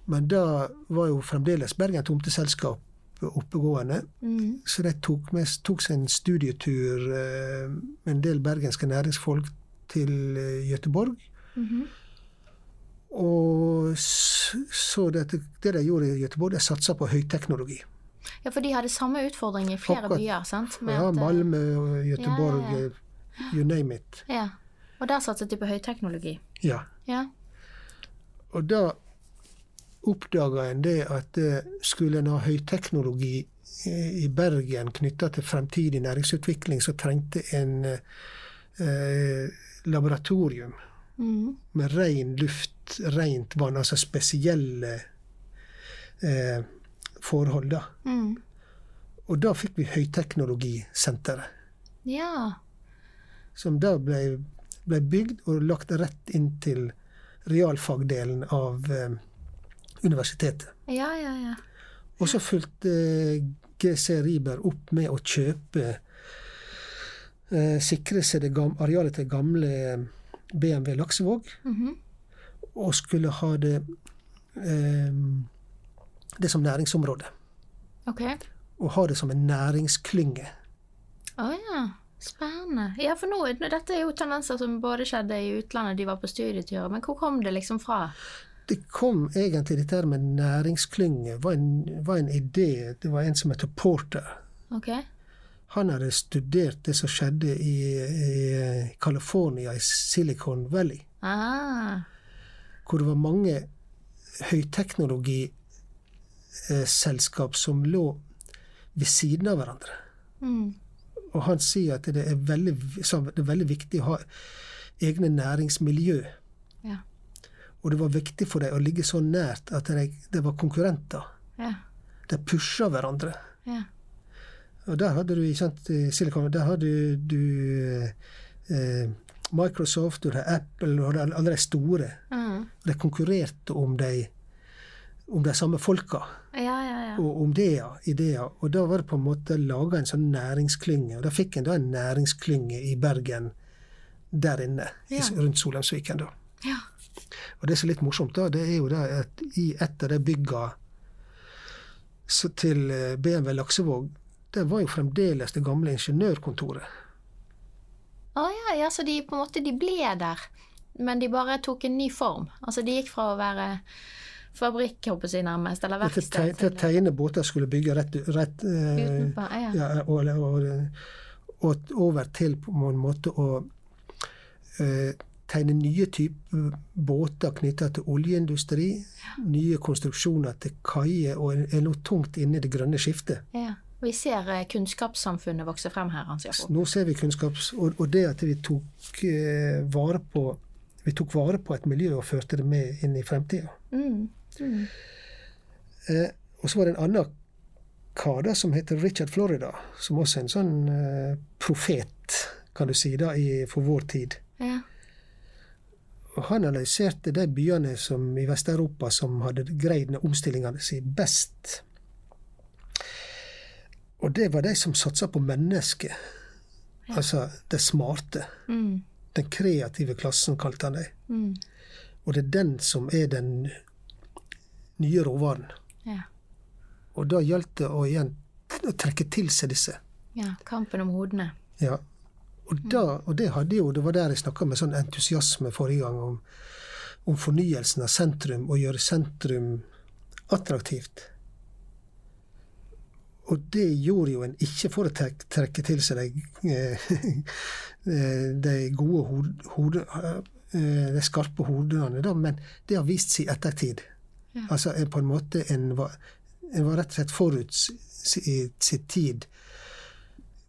Men da var jo fremdeles Bergen Tomteselskap oppegående, Mm. så de tok, med, tok seg en studietur eh, med en del bergenske næringsfolk til Gøteborg. Mm -hmm. Og så det, det de gjorde i Gøteborg, de satsa på høyteknologi. Ja, for de hadde samme utfordring i flere Akkurat. byer, sant? Med Ja, eh, Malmö, Göteborg, Ja, ja, eh, you name it. Ja. Og der satset de på høyteknologi. Ja. Ja. Og da oppdaga en det at eh, skulle en ha høyteknologi i Bergen knytta til fremtidig næringsutvikling, så trengte en eh, laboratorium Mm. med ren luft, rent vann, altså spesielle eh, forhold, da. Mm. Og da fikk vi Høyteknologisenteret. Ja. som da ble, ble bygd og lagt rett inn til realfagdelen av eh, universitetet. Ja, ja, ja. Og så fulgte GC Riber opp med å kjøpe eh, Sikre seg det gamle, arealet til gamle BMW Laksevåg. Mhm. Og skulle ha det eh, det som næringsområde. Ok. Og ha det som en næringsklynge. Å ja. Spennende. Ja, for nå, dette er jo tendenser som både skjedde i utlandet, de var på studietur, men hvor kom det liksom fra? Det kom egentlig dette her med næringsklynge, var en, var en idé. Det var en som heter Porter. Ok. Han hadde studert det som skjedde i, i California, i Silicon Valley. Ah. Hvor det var mange høyteknologiselskap som lå ved siden av hverandre. Mm. Og han sier at det er veldig, så det er veldig viktig å ha egne næringsmiljø. Ja. Og det var viktig for dem å ligge så nært at det, de var konkurrenter. Ja. De pusha hverandre. Ja. Og der hadde du kjent sant, Silicon der hadde du eh, Microsoft, du hadde Apple, du hadde alle de store. Mm. De konkurrerte om de, om de samme folka. Ja, ja, ja. Og om det, ideer. Og da var det på en måte laga en sånn næringsklynge. Og da fikk en da en næringsklynge i Bergen der inne, i- rundt Solheimsviken. da. ja. Og det som er litt morsomt, da, det er jo det at i et av de bygga til eh, BMW Laksevåg, det var jo fremdeles det gamle ingeniørkontoret. Å ja, ja, så de på en måte de ble der, men de bare tok en ny form. Altså de gikk fra å være fabrikk, håper jeg nærmest, eller verksted te, til å tegne båter skulle bygge rett, rett eh, utenfor. Ja. ja, og, og, og over til på en måte å eh, tegne nye typer båter knytta til oljeindustri, nye konstruksjoner til kaier, og er- nå tungt inne i det grønne skiftet. ja. Vi ser eh, kunnskapssamfunnet vokse frem her, Hans Jakob. Nå ser vi kunnskaps... Og, og det at vi tok eh, vare på vi tok vare på et miljø og førte det med inn i fremtida. Mm. Mm. Eh, og så var det en annen kar da, som heter Richard Florida, som også er en sånn eh, profet, kan du si, da, i, for vår tid. Ja. Og han analyserte de byene som, i Vest-Europa som hadde greid omstillingene sine best. Og det var de som satsa på mennesket. Altså det smarte. Mm. Den kreative klassen, kalte han det. Mm. Og det er den som er den nye råvarene. Ja. Og da gjaldt det å igjen trekke til seg disse. ja. Kampen om hodene. Ja. Og, da, og det hadde jo, det var der jeg snakka med sånn entusiasme forrige gang om, om fornyelsen av sentrum, og gjøre sentrum attraktivt. Og det gjorde jo en ikke for å trekke, til seg de, eh, de gode hod, hode, eh, de skarpe hodene, men det har vist seg i ettertid. Ja. Altså en, på en måte en var, en var rett og slett forut s- i sin tid,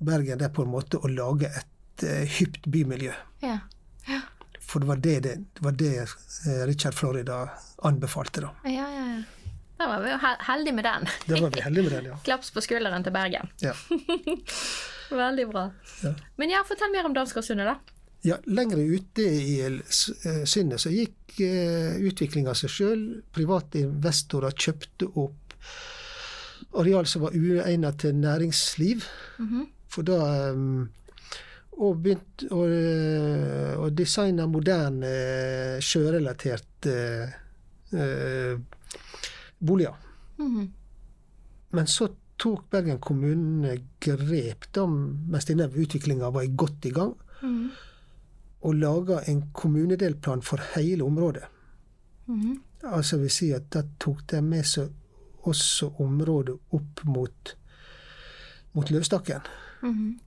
Bergen, det er på en måte å lage et uh, hypt bymiljø. Ja. Ja. For det var det, det, det, var det eh, Richard Florida anbefalte, da. Ja, ja, ja. Da var vi jo heldige med den. Da var vi heldige med den, ja. Klaps på skulderen til Bergen. ja. Veldig bra. Ja. Men ja, fortell mer om Danskersundet, da. Ja, Lengre ute i s- eh, så gikk eh, utviklinga seg sjøl. Private investorer kjøpte opp areal som var uegnet til næringsliv. Mhm. For da um, Og begynte å, eh, å designe moderne eh, sjørelaterte eh, boliger. Mhm. Men så tok Bergen kommune grep da, mens denne utviklinga var godt i gang, Mhm. Og laga en kommunedelplan for hele området. Mhm. Altså vil si at da tok de med seg også området opp mot, mot Løvstakken. Mhm.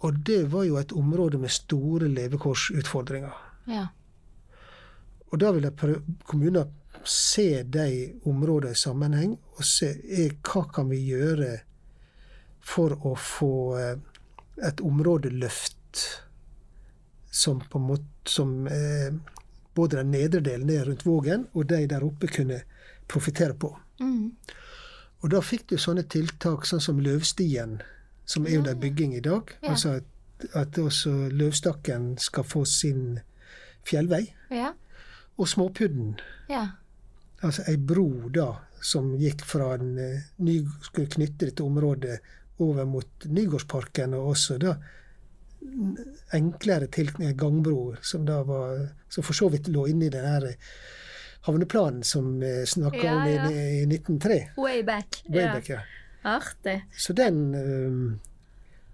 Og det var jo et område med store levekårsutfordringer. Ja. Og da vil jeg prøve, kommuner se de områdene i sammenheng, og se er, hva kan vi gjøre for å få eh, et områdeløft som på en måte som eh, både den nedre delen der rundt Vågen, og de der oppe kunne profitere på. Mm. Og da fikk du sånne tiltak sånn som Løvstien, som er under bygging i dag. Ja. Altså at også Løvstakken skal få sin fjellvei. Ja. Og Småpudden, Ja. altså ei bro da, som gikk fra en eh, ny, skulle knytte dette området over mot Nygårdsparken, og også da enklere tilknytning, gangbroer, som da var Som for så vidt lå inne i den her havneplanen som vi snakka Ja, om i, ja. i 1903. Way back. Way ja. Artig. Så den eh,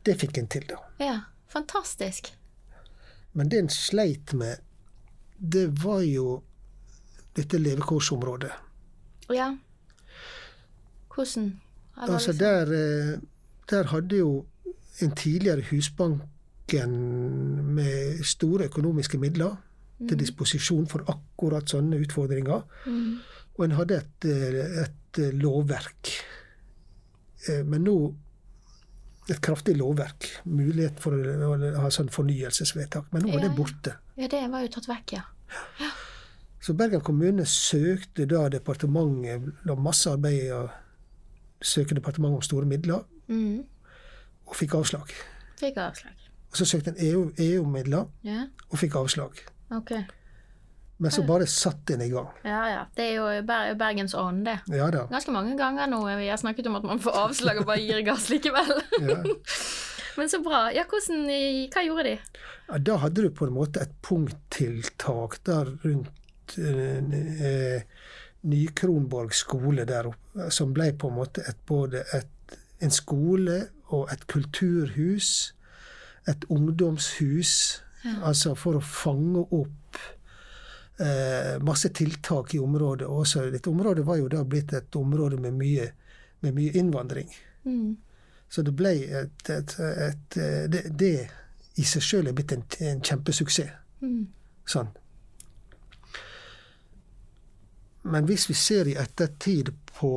Det fikk en til, da. Ja. Fantastisk. Men det en sleit med, det var jo dette levekårsområdet. Ja. Hvordan? Altså liksom- der, eh, der hadde jo en tidligere Husbanken med store økonomiske midler til disposisjon for akkurat sånne utfordringer. Mm. Og en hadde et, et lovverk. Eh, Men nå et kraftig lovverk. Mulighet for å ha sånn fornyelsesvedtak. Men nå er Ja, det borte. Ja, det var jo tatt vekk, ja. Så Bergen kommune søkte da departementet La masse arbeid i å søke departementet om store midler, Mm. og fikk avslag. Fikk avslag. Og så søkte en EU EU-midler og fikk avslag. Okay. Men så bare satt den i gang. Ja, ja. Det er jo Ber Bergens ånd, det. Ja da. Ganske mange ganger nå vi har snakket om at man får avslag og bare gir gass likevel. Ja. Men så bra. Ja, hvordan, hva gjorde de? Ja, da hadde du på en måte et punkttiltak der rundt eh, eh, Ny-Kronborg skole der oppe, som ble på en måte et, både et, en skole og et kulturhus. Et ungdomshus. Altså for å fange opp eh, masse tiltak i området. Også, dette området var jo da blitt et område med mye, med mye innvandring. Mm. Så det ble et, et, et, det, det i seg sjøl er blitt en, en kjempesuksess. Mm. Sånn. Men hvis vi ser i ettertid på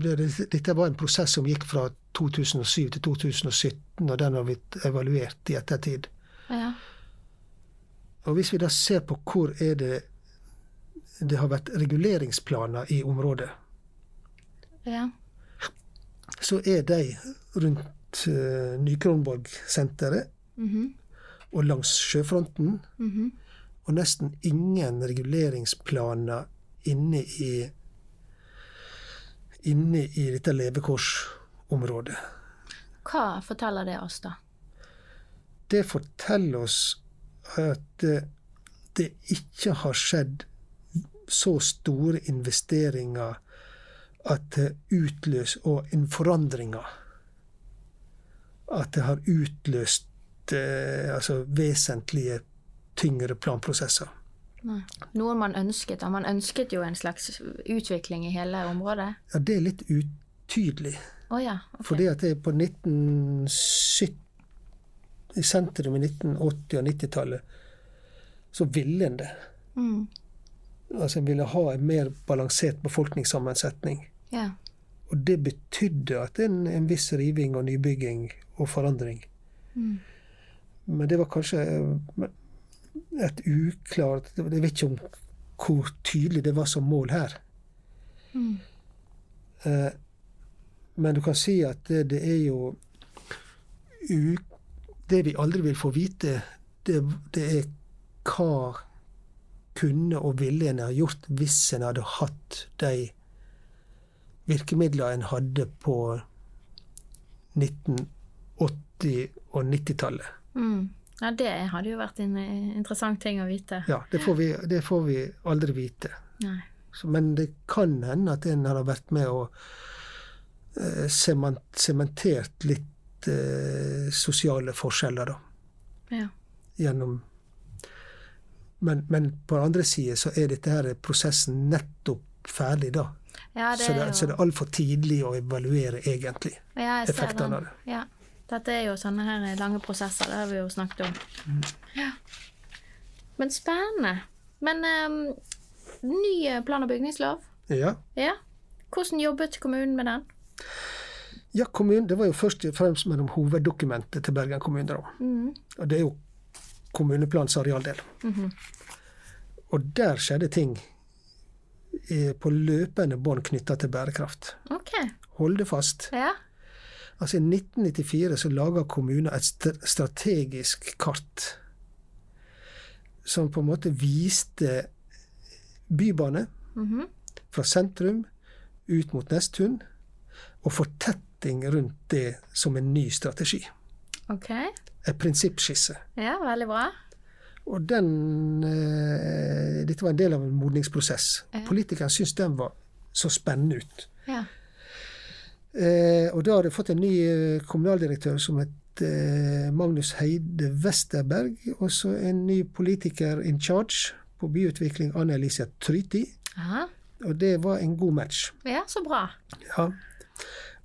ble det- Dette var en prosess som gikk fra 2007 til 2017, og den har blitt evaluert i ettertid. Ja. Og hvis vi da ser på hvor er det det har vært reguleringsplaner i området, ja. så er de rundt uh, Ny-Kronborg-senteret -hmm. og langs sjøfronten. Mhm. Og nesten ingen reguleringsplaner inne i inne i dette levekårsområdet. Hva forteller det oss, da? Det forteller oss at eh, det ikke har skjedd så store investeringer at det utløser Og en forandringer. At det har utløst eh, altså vesentlige tyngre planprosesser. Nei. Noe man ønsket. og Man ønsket jo en slags utvikling i hele området. Ja, det er litt utydelig. Oh, ja. okay. Fordi at det er på 1970 I sentrum i 1980- og 90-tallet så ville en det. Mm. Altså en ville ha en mer balansert befolkningssammensetning. Ja. Og det betydde at en, en viss riving og nybygging og forandring. Mm. Men det var kanskje eh, et uklart Jeg vet ikke om hvor tydelig det var som mål her. Mm. Eh, Men du kan si at det, det er jo u, Det vi aldri vil få vite, det, det er hva kunne og ville en ha gjort hvis en hadde hatt de virkemidlene en hadde på 1980- og 90-tallet. Mm. Ja, det hadde jo vært en eh, interessant ting å vite. Ja, det får, vi, det får vi aldri vite. Så, men det kan hende at en har vært med og eh, sementert litt eh, sosiale forskjeller, da. Ja. Gjennom men, men på den andre side så er dette her prosessen nettopp ferdig, da. Ja, det så, det, jo så det er altfor tidlig å evaluere, egentlig. ja, effektene av det. Ja. Dette er jo sånne her lange prosesser, det har vi jo snakket om. Mm. Ja. Men spennende. Men um, ny eh, plan- og bygningslov, Ja. ja. Hvordan jobbet kommunen med den? ja, kommunen, det var jo først og fremst mellom hoveddokumentet til Bergen kommune. Da. Mm. Og det er jo kommuneplanens arealdel. Mhm. Og der skjedde ting eh, på løpende bånd knytta til bærekraft. Ok. Hold det fast. Ja. Altså I 1994 så laga kommunen et strategisk kart som på en måte viste bybane Mhm. fra sentrum ut mot Nesttun, og fortetting rundt det som en ny strategi. Ok. En prinsippskisse. Ja, veldig bra. Og den eh, Dette var en del av en modningsprosess. Ja. Politikerne syntes den var så spennende ut. Ja. Eh, og da har de fått en ny eh, kommunaldirektør som het eh, Magnus Heide Westerberg, og så en ny politiker in charge på byutvikling, Anne Elise Tryti. Aha. Og det var en god match. Ja, så bra. Ja.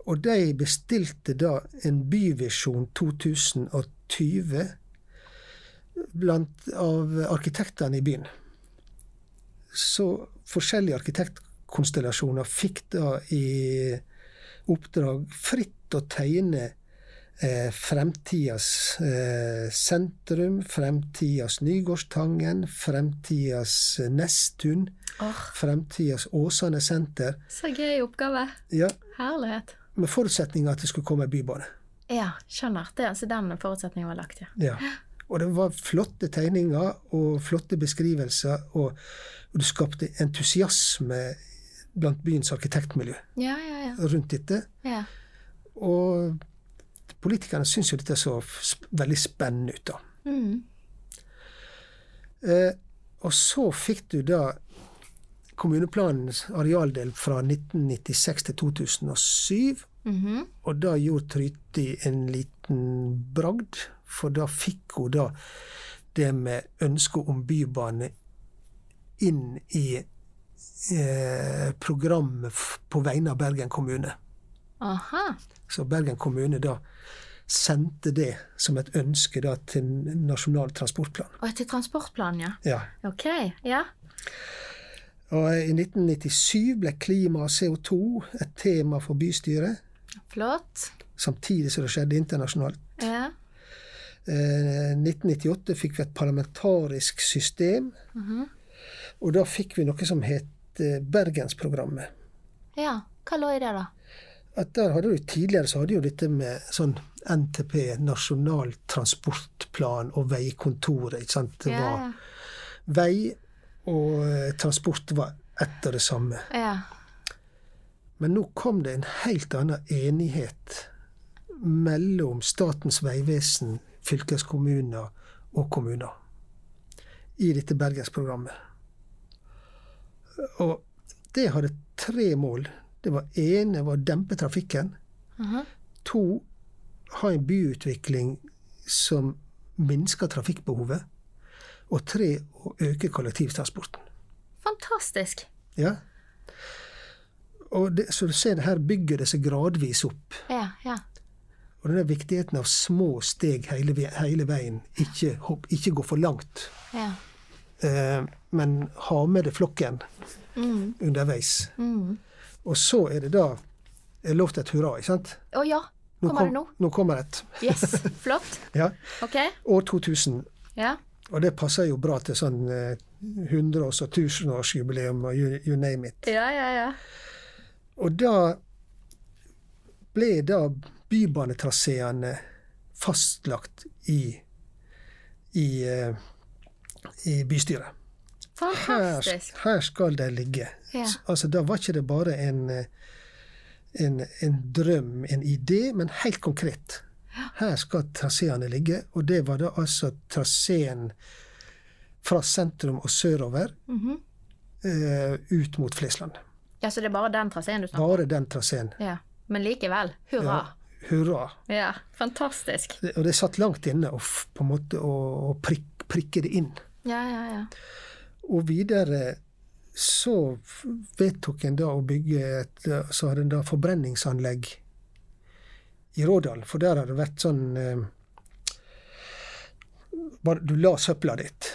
Og de bestilte da en Byvisjon 2020 blant av arkitektene i byen. Så forskjellige arkitektkonstellasjoner fikk da i oppdrag fritt å tegne eh, fremtidas eh, sentrum, fremtidas Nygårdstangen, fremtidas eh, Nesttun, oh. fremtidas Åsane senter. så gøy oppgave. Ja, Herlighet. med forutsetning at det skulle komme bybane. Ja, skjønner. Det, altså den forutsetningen var lagt, ja. Ja. Og det var flotte tegninger og flotte beskrivelser, og, og det skapte entusiasme blant byens arkitektmiljø Ja, ja, ja. rundt dette. ja. Og politikerne syns jo dette så veldig spennende ut, da. Mm. Eh, og så fikk du da kommuneplanens arealdel fra 1996 til 2007. Mhm. Og da gjorde Tryti en liten bragd, for da fikk hun da det med ønsket om bybane inn i programmet på vegne av Bergen kommune. Aha. Så Bergen kommune da sendte det som et ønske da til Nasjonal transportplan. Og til transportplan, ja. Ja. Ok, ja. Og i 1997 ble klima og CO2 et tema for bystyret, Flott. samtidig som det skjedde internasjonalt. Ja. Eh, 1998 fikk vi et parlamentarisk system, Mhm. og da fikk vi noe som het eh, Bergensprogrammet. Ja, hva lå i det, da? At der hadde du Tidligere så hadde jo dette med sånn NTP, Nasjonal transportplan, og veikontoret. ikke sant? Det Ja, ja. Vei og eh, transport var ett og det samme. ja. Men nå kom det en helt annen enighet mellom Statens vegvesen, fylkeskommuner og kommuner i dette Bergensprogrammet. Og det hadde tre mål. Det var ene var å dempe trafikken. Mhm. To, ha en byutvikling som minsker trafikkbehovet. Og tre, å øke kollektivtransporten. Fantastisk. Ja. Og det, så du ser det her bygger det seg gradvis opp. Ja, ja. Og den viktigheten av små steg hele, hele veien. Ikke, hopp, ikke gå for langt. Ja. Eh, men ha med deg flokken Mm. underveis. Mm. Og så er det da er lovt et hurra, ikke sant? Å ja. Nå, Kommer det nå? nå kommer et. Yes. Flott. Ja. Ok. År 2000. Ja. Og det passer jo bra til sånn eh, 100-års- og 1000-årsjubileum og you, you name it. Ja, ja, ja. Og da ble da bybanetraseene fastlagt i, i, eh, i bystyret. Her, Fantastisk. her skal de ligge. Ja. Altså, da var ikke det bare en, en, en drøm, en idé, men helt konkret. Her skal traseene ligge, og det var da altså traseen fra sentrum og sørover mm -hmm. uh, ut mot Flesland. Ja, så det er bare den traseen du snakker om? Bare den traseen. Ja. Men likevel. Hurra. Ja, hurra. Ja. Fantastisk. Det, og det satt langt inne å, på en måte, å, å prikk, prikke det inn. Ja, ja, ja. Og videre så vedtok en da å bygge et Så hadde en da forbrenningsanlegg i Rådal, for der har det vært sånn eh, bare, Du la søpla ditt.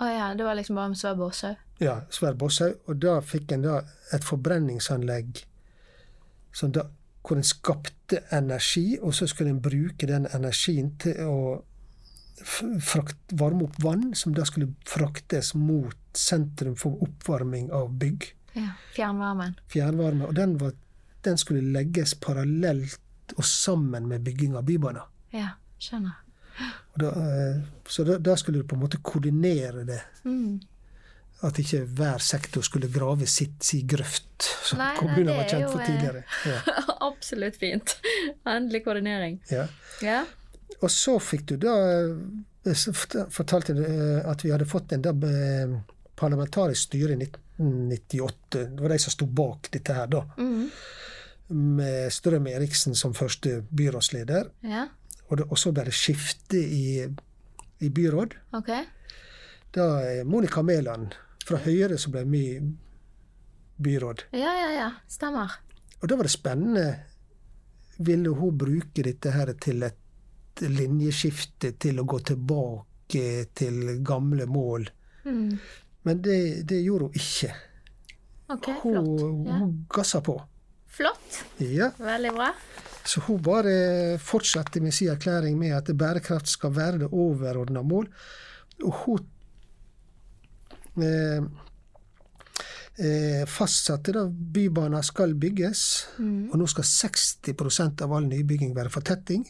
Å ja, det var liksom bare med svær båshaug? Ja, svær Båshaug. Og da fikk en da et forbrenningsanlegg som da, hvor en skapte energi, og så skulle en bruke den energien til å frakt, varme opp vann, som da skulle fraktes mot sentrum for oppvarming av bygg. Ja. Fjernvarmen. Fjernvarme. Og den, var, den skulle legges parallelt og sammen med bygging av bybaner. Ja, skjønner. Da, eh, så da, da skulle du på en måte koordinere det. Mm. At ikke hver sektor skulle grave sitt si grøft, som Nei, nei, kommuner var kjent jo, for eh, tidligere. Ja, Absolutt fint. Endelig koordinering. ja. Ja. Og så fikk du da eh, fortalte du eh, at vi hadde fått en eh, parlamentarisk styre i 1998. Det var de som sto bak dette her, da. Mm. Med Strøm Eriksen som første byrådsleder. Ja, Og, det, og så ble det skifte i, i byråd. Okay. Da Monica Mæland fra Høyre som ble mye byråd. Ja, ja, ja. Stemmer. Og da var det spennende. Ville hun bruke dette her til et linjeskifte, til å gå tilbake til gamle mål? Mm. Men det, det gjorde hun ikke. Okay, Hun, flott. Ja. gassa på. Flott. Ja, Veldig bra. Så hun bare fortsatte med sin erklæring med at bærekraft skal være det overordna mål. Og hun eh, eh, fastsatte da bybaner skal bygges, Mm. og nå skal 60% av all nybygging være fortetting.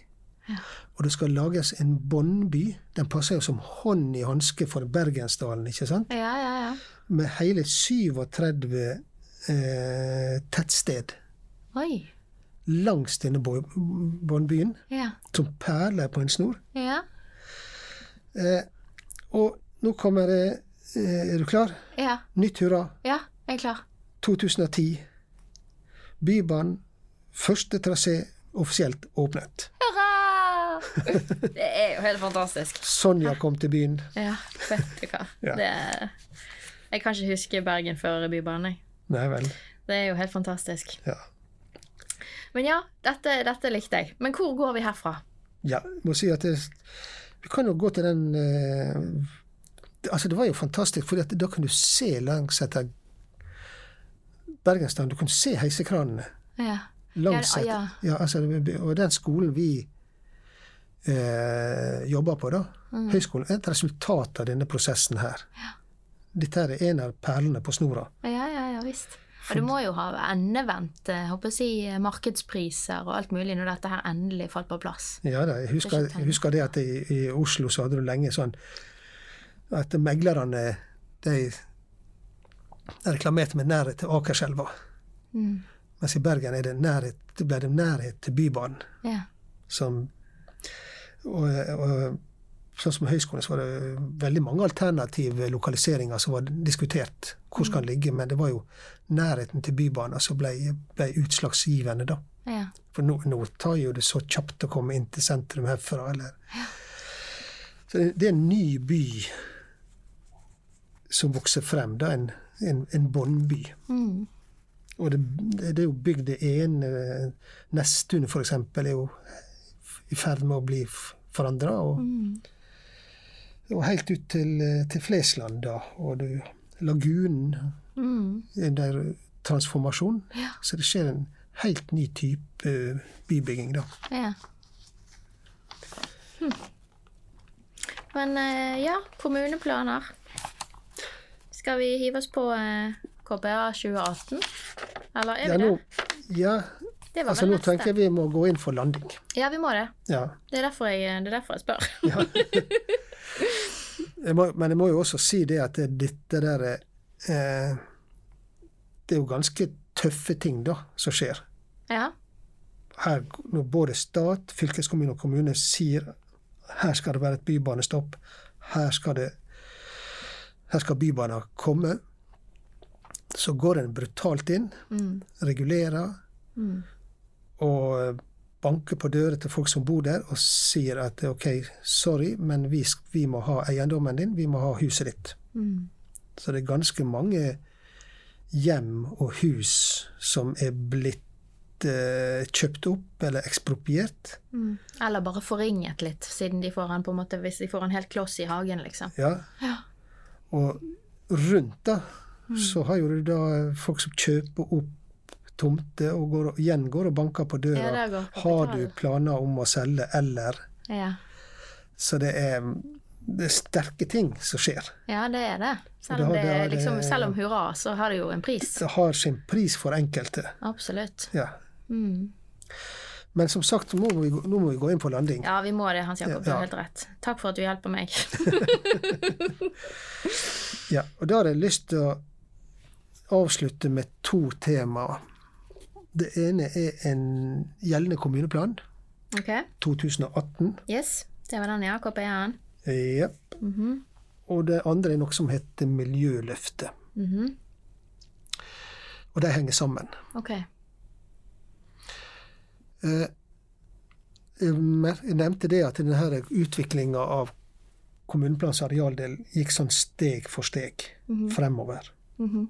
Og det skal lages en båndby. Den passer jo som hånd i hanske for Bergensdalen, ikke sant? Ja, ja, ja. Med hele 37 eh, tettsted Oi. langs denne båndbyen, Ja. som perler på en snor. Ja. Eh, og nå kommer det eh, Er du klar? Ja. Nytt hurra. Ja, jeg er klar. 2010. Bybanen. Første trasé offisielt åpnet. Hurra! Det er jo helt fantastisk. Sonja kom til byen. Ja, vet du hva. Ja. Det, jeg kan ikke huske Bergen før Bybanen. jeg. Nei vel. Det er jo helt fantastisk. Ja. Men ja, dette, dette likte jeg. Men hvor går vi herfra? ja jeg må si at det, Vi kan jo gå til den eh, Altså, det var jo fantastisk, for da kan du se langs etter Bergensdalen. Du kan se heisekranene. Ja. langs Ja, ja. ja, altså, Og den skolen vi eh, jobber på, da, Mm. høyskolen, er et resultat av denne prosessen her. Dette her er en av perlene på snora. Ja, ja, ja visst. Og du må jo ha endevendt eh, si, markedspriser og alt mulig når dette her endelig falt på plass. Ja da, jeg husker, er jeg husker det at i, i Oslo så hadde du lenge sånn at meglerne de reklamerte med nærhet til Akerselva. Mm. Mens i Bergen er det nærhet, det ble det nærhet til Bybanen. Ja. som og, og sånn som høyskolen, så var det veldig mange alternative lokaliseringer som var diskutert. Hvor skal den ligge? Men det var jo nærheten til Bybanen som ble, ble utslagsgivende, da. ja. For nå, nå tar jo det så kjapt å komme inn til sentrum herfra, eller Så det, det er en ny by som vokser frem, da. En, en, en båndby. Mm. Og det, det er jo bygd det ene Nesttun, eksempel, er jo i ferd med å bli forandra. Og, Mm. og helt ut til, til Flesland, da. Og du, lagunen Mm. er der transformasjon. Ja. Så det skjer en helt ny type eh, bybygging, da. Ja. Hm. Men eh, ja, kommuneplaner. Skal vi hive oss på eh, KPA 2018? Eller er Ja, vi nå, det? ja, Det var altså vel nå tenker jeg vi må gå inn for landing. Ja, vi må det. Ja. Det er derfor jeg, det er derfor jeg spør. Jeg må, men jeg må jo også si det at det, dette der eh, Det er jo ganske tøffe ting da, som skjer. ja. her, når både stat, fylkeskommune og kommune sier her skal det være et bybanestopp, her skal det her skal bybanen komme, så går en brutalt inn, Mm. regulerer Mm. Og banker på dører til folk som bor der og sier at OK, sorry, men vi, vi må ha eiendommen din, vi må ha huset ditt. Mm. Så det er ganske mange hjem og hus som er blitt eh, kjøpt opp eller ekspropriert. Mm. Eller bare forringet litt, siden de får en på en måte, hvis de får en helt kloss i hagen, liksom. Ja. Ja. Og rundt da, så har jo du da folk som kjøper opp tomter og går, igjen går og banker på døra. Ja, går har du planer om å selge, eller Ja. Så det er, det er sterke ting som skjer. ja, det er det. Selv om, det, det liksom, selv om hurra, så har det jo en pris. Det har sin pris for enkelte. Absolutt. Ja. Mm. Men som sagt, må, vi, nå må vi gå inn på landing. Ja, vi må det, Hans Jakob. Du Ja. har helt rett. Takk for at du hjelper meg. Ja, og da har jeg lyst til å avslutte med to temaer. Det ene er en gjeldende kommuneplan, Ok, 2018. yes. Det var den, ja. KPI-en. Jepp. Og det andre er noe som heter Miljøløftet. Mhm. Og de henger sammen. Ok. Eh, Jeg nevnte det at denne utviklinga av kommuneplanens arealdel gikk sånn steg for steg fremover. Mhm.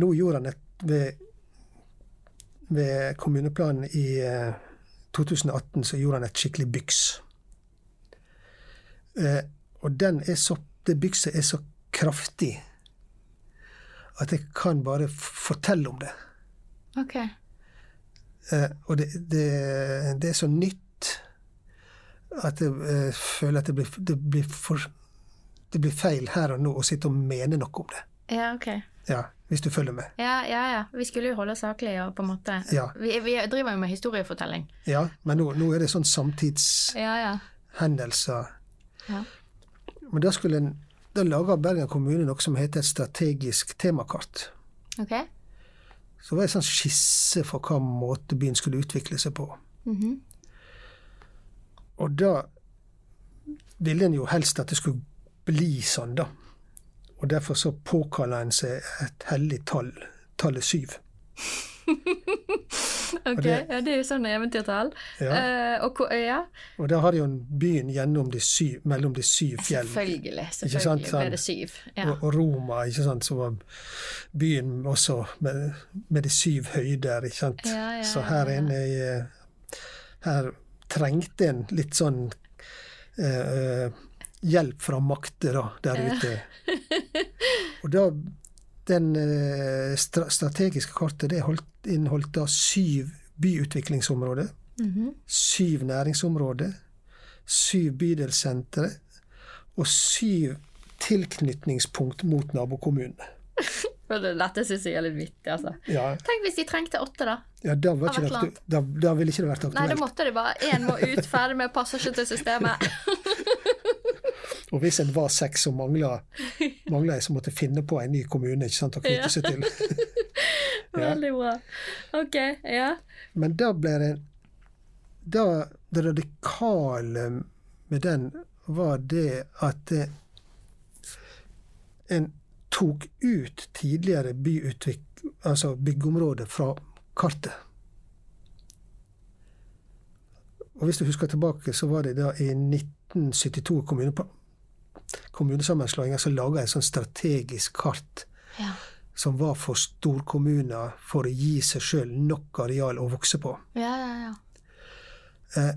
Nå gjorde han et ved, ved kommuneplanen i eh, 2018 så gjorde han et skikkelig byks. Eh, og den er så, det bykset er så kraftig at jeg kan bare fortelle om det. Ok. Eh, og det, det, det er så nytt at jeg eh, føler at det blir, det, blir for, det blir feil her og nå å sitte og mene noe om det. Ja, ok. Ja, hvis du følger med. Ja, ja, ja. Vi skulle jo holde oss saklige og på en måte Ja. vi, vi driver jo med historiefortelling. Ja, men nå, nå er det sånn samtidshendelser. Ja, ja. Ja. Men da skulle en da laga Bergen kommune noe som heter et strategisk temakart. Ok. Så det var en sånn skisse for hva måte byen skulle utvikle seg på. Mhm. Og da ville en jo helst at det skulle bli sånn, da. Og derfor så påkaller en seg et hellig tall, tallet syv. Ok, det- ja, det er jo sånn eventyrtall. Ja. Uh, og hvor- ja, Og da har jo byen gjennom de syv, mellom de syv fjell. selvfølgelig. Ikke sant, Selvfølgelig sånn. ble det syv. Ja. Og, og Roma, ikke sant, så var byen også med, med de syv høyder, ikke sant. Ja, Så her inne i eh, Her trengte en litt sånn eh, hjelp fra makter da, der ute. Og da den eh, stra strategiske kartet det holdt, inneholdt da syv byutviklingsområder, Mhm. syv næringsområder, syv bydelssentre og syv tilknytningspunkt mot nabokommunene. Dette syns jeg er litt vittig, altså. Ja, Tenk hvis de trengte åtte, da. ja da, var ikke det, da, da ville ikke det vært Nei, da måtte de bare Én må ut, ferdig med, passer ikke til systemet. Og hvis en var seks og mangla, ei, så som måtte finne på en ny kommune ikke sant, å knytte Ja. seg til. Ja. Veldig bra. Ok, ja. Men da ble det da, Det radikale med den var det at eh, en tok ut tidligere byutvik, altså byggeområder fra kartet. Og hvis du husker tilbake, så var det da i 1972 kommune, kommunesammenslåinga så laga en sånn strategisk kart Ja, som var for storkommuner for å gi seg sjøl nok areal å vokse på. ja, ja. ja. Eh,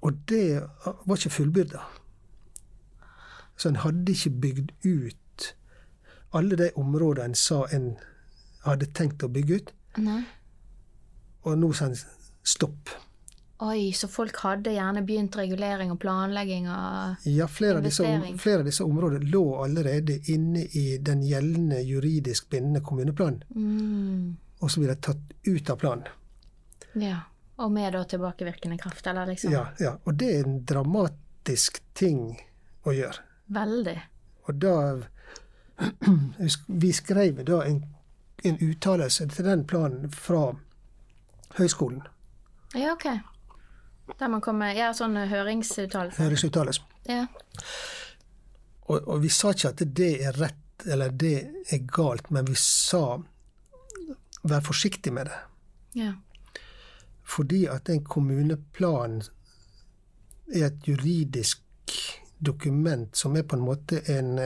og det var ikke fullbyrda. Så en hadde ikke bygd ut alle de områdene en sa en hadde tenkt å bygge ut, Nei. og nå sa en stopp. Oi, så folk hadde gjerne begynt regulering og planlegging og Ja, flere av, disse, flere av disse områdene lå allerede inne i den gjeldende juridisk bindende kommuneplanen, mm, og så ble de tatt ut av planen. Ja. Og med da tilbakevirkende kraft, eller liksom Ja, ja. Og det er en dramatisk ting å gjøre. Veldig. Og da Vi skrev da en, en uttalelse til den planen fra høyskolen. Ja, ok. Der man kommer Ja, sånn høringsuttalelse. Høringsuttalelse. Ja. Og, og vi sa ikke at det er rett eller det er galt, men vi sa vær forsiktig med det. ja. Fordi at en kommuneplan er et juridisk dokument som er på en måte en,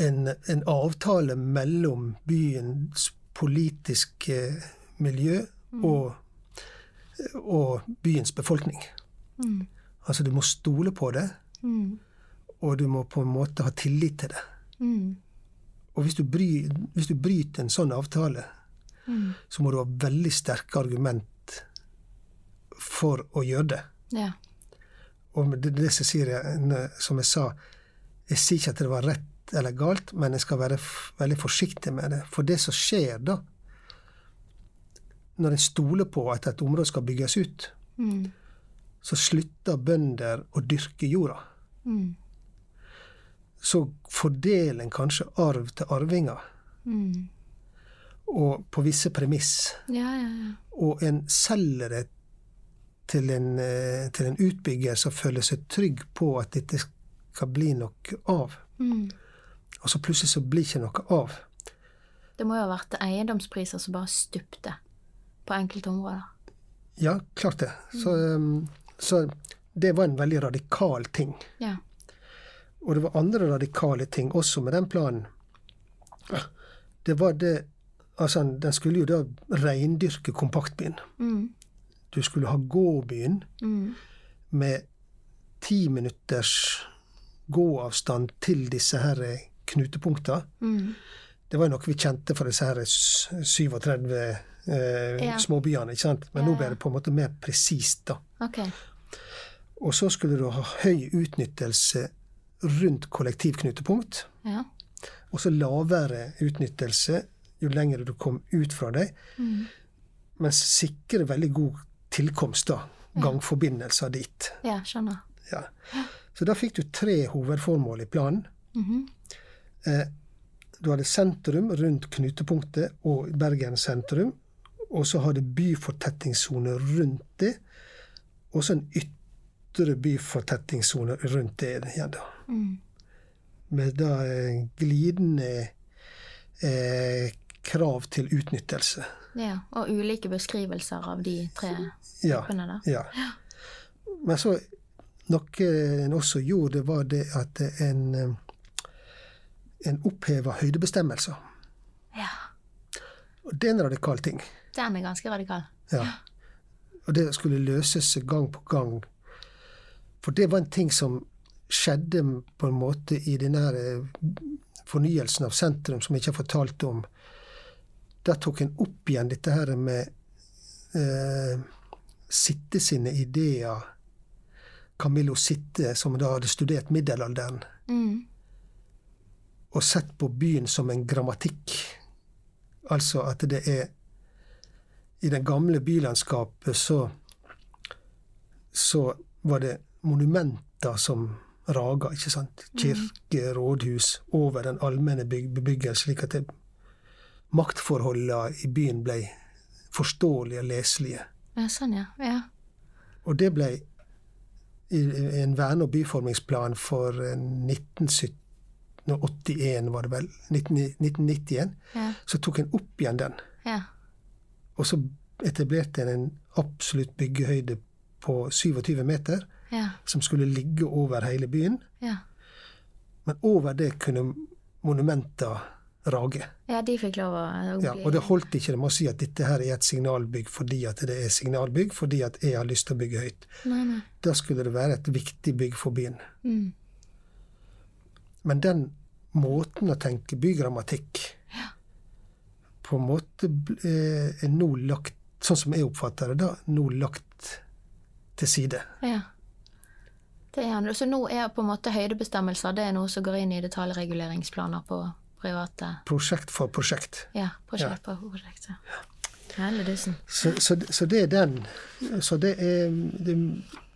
en, en avtale mellom byens politiske miljø og, og byens befolkning. Mm. Altså du må stole på det, Mm. og du må på en måte ha tillit til det. Mm. Og hvis du, bry, hvis du bryter en sånn avtale, Mm. så må du ha veldig sterke argument for å gjøre det. Ja. Og det, det som, jeg, som jeg sa, jeg sier ikke at det var rett eller galt, men jeg skal være veldig forsiktig med det. For det som skjer da, når en stoler på at et område skal bygges ut, Mm. så slutter bønder å dyrke jorda. Mm. Så fordeler en kanskje arv til arvinger, Mm. og på visse premiss. Ja, ja, ja. Og en selger det til en, eh, til en utbygger som føler seg trygg på at dette skal bli noe av. Mm. Og så plutselig så blir ikke noe av. Det må jo ha vært eiendomspriser som bare stupte på enkelte områder. Ja, klart det. Så, um, så det var en veldig radikal ting. Ja. Og det var andre radikale ting også med den planen. Det var det Altså, den skulle jo da reindyrke kompaktbyen. Mm. Du skulle ha gåbyen Mm. med ti minutters gåavstand til disse her knutepunktene. Mm. Det var jo noe vi kjente fra disse her s- 37 eh, Ja. småbyene, ikke sant? Men Ja, nå ble det på en måte mer presist, da. Okay. Og så skulle du ha høy utnyttelse rundt kollektivknutepunkt, Ja. og så lavere utnyttelse jo lenger du kom ut fra dem, Mm. men sikre veldig god tilkomst, da. Gangforbindelser dit. Ja, skjønner. Ja. Så da fikk du tre hovedformål i planen. Mhm. Eh, du hadde sentrum rundt knutepunktet og Bergen sentrum. Og så har det byfortettingssone rundt det. Og så en ytre byfortettingssone rundt det igjen, da. Mm. Med da eh, glidende eh, krav til utnyttelse. Ja, og ulike beskrivelser av de tre Ja. gruppene da. ja. Men så noe en også gjorde, var det at en, en oppheva høydebestemmelser. Ja. Og det er en radikal ting. Den er ganske radikal. Ja. Og det skulle løses gang på gang. For det var en ting som skjedde på en måte i den her eh, fornyelsen av sentrum som jeg ikke har fortalt om. Der tok en opp igjen dette her med eh, Sitte sine ideer. Camillo Sitte, som da hadde studert middelalderen, Mm. og sett på byen som en grammatikk. Altså at det er I det gamle bylandskapet så så var det monumenter som raga, ikke sant? Kirke, rådhus, over den allmenne bebyggelsen, slik at det, maktforholdene i byen ble forståelige og leselige. Ja, sånn, ja. ja. Og det ble i en verne- og byformingsplan for eh, 1981, var det vel, 1991, Ja. så tok en opp igjen den. Ja. Og så etablerte en en absolutt byggehøyde på 27 meter, Ja. som skulle ligge over hele byen. Ja. Men over det kunne monumenter rage. ja, de fikk lov å, Ja, og det holdt ikke med å si at dette her er et signalbygg fordi at det er signalbygg, fordi at jeg har lyst til å bygge høyt. Nei, nei. Da skulle det være et viktig bygg for byen. Mm. Men den måten å tenke bygrammatikk på en måte eh, er nå lagt, sånn som jeg oppfatter det, da, nå lagt til side. Ja. Det er han. Så nå er på en måte høydebestemmelser det er noe som går inn i detaljreguleringsplaner på private Prosjekt for prosjekt. Ja, prosjekt for prosjekt. Ja. Dussen. Så, så, så det er den. Så det er det,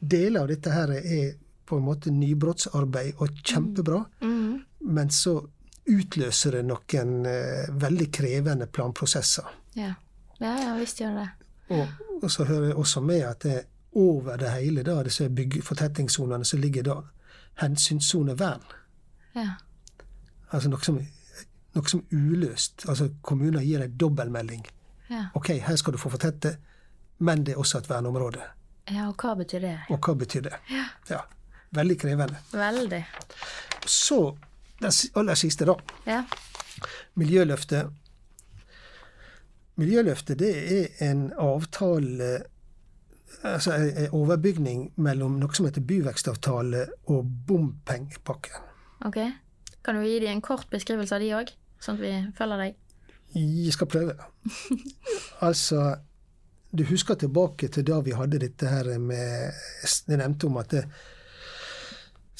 Deler av dette her er på en måte nybrottsarbeid og kjempebra. Mm. Men så utløser det noen eh, veldig krevende planprosesser. Ja. ja, ja, visst gjør det. Og, og så hører jeg også med at det over det hele, da, disse bygge- fortettingssonene, så ligger da hensynssonevern. Ja. Altså noe som, noe som er uløst. Altså kommuner gir en dobbeltmelding. Ja. OK, her skal du få fortette, men det er også et verneområde. ja, og hva betyr det? Og hva betyr det? Ja. Veldig krevende. Veldig. Så si- aller siste, da. Ja. Miljøløftet. Miljøløftet det er en avtale Altså en overbygning mellom noe som heter byvekstavtale og bompengepakken. Ok. Kan du gi dem en kort beskrivelse av de òg, sånn at vi følger deg? Jeg skal prøve. altså Du husker tilbake til da vi hadde dette her med Jeg nevnte om at det,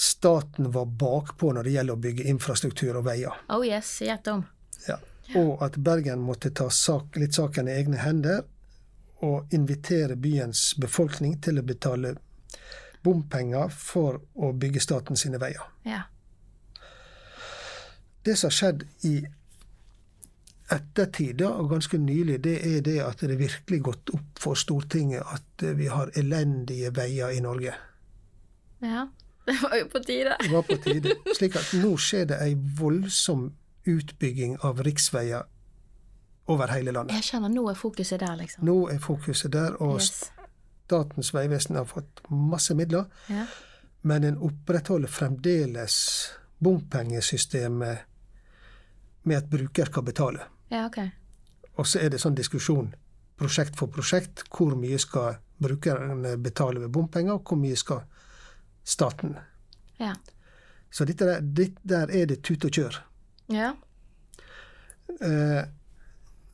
staten var bakpå når det gjelder å bygge infrastruktur og veier. Oh yes, gjett om. Ja. Og at Bergen måtte ta sak, litt saken i egne hender og invitere byens befolkning til å betale bompenger for å bygge staten sine veier. Ja. Det som har skjedd i ettertid, og ganske nylig, det er det at det virkelig gått opp for Stortinget at vi har elendige veier i Norge. ja. Det var jo på tide. Det var på tide. Slik at nå skjer det ei voldsom utbygging av riksveier over hele landet. Jeg kjenner nå er fokuset der, liksom. Nå er fokuset der, og Yes. Statens vegvesen har fått masse midler, Ja. men en opprettholder fremdeles bompengesystemet med at bruker skal betale. ja, ok. Og så er det sånn diskusjon prosjekt for prosjekt. Hvor mye skal brukerne betale ved bompenger, og hvor mye skal staten? Ja. Så dette der, dit, der er det tut og kjør. Ja. Eh,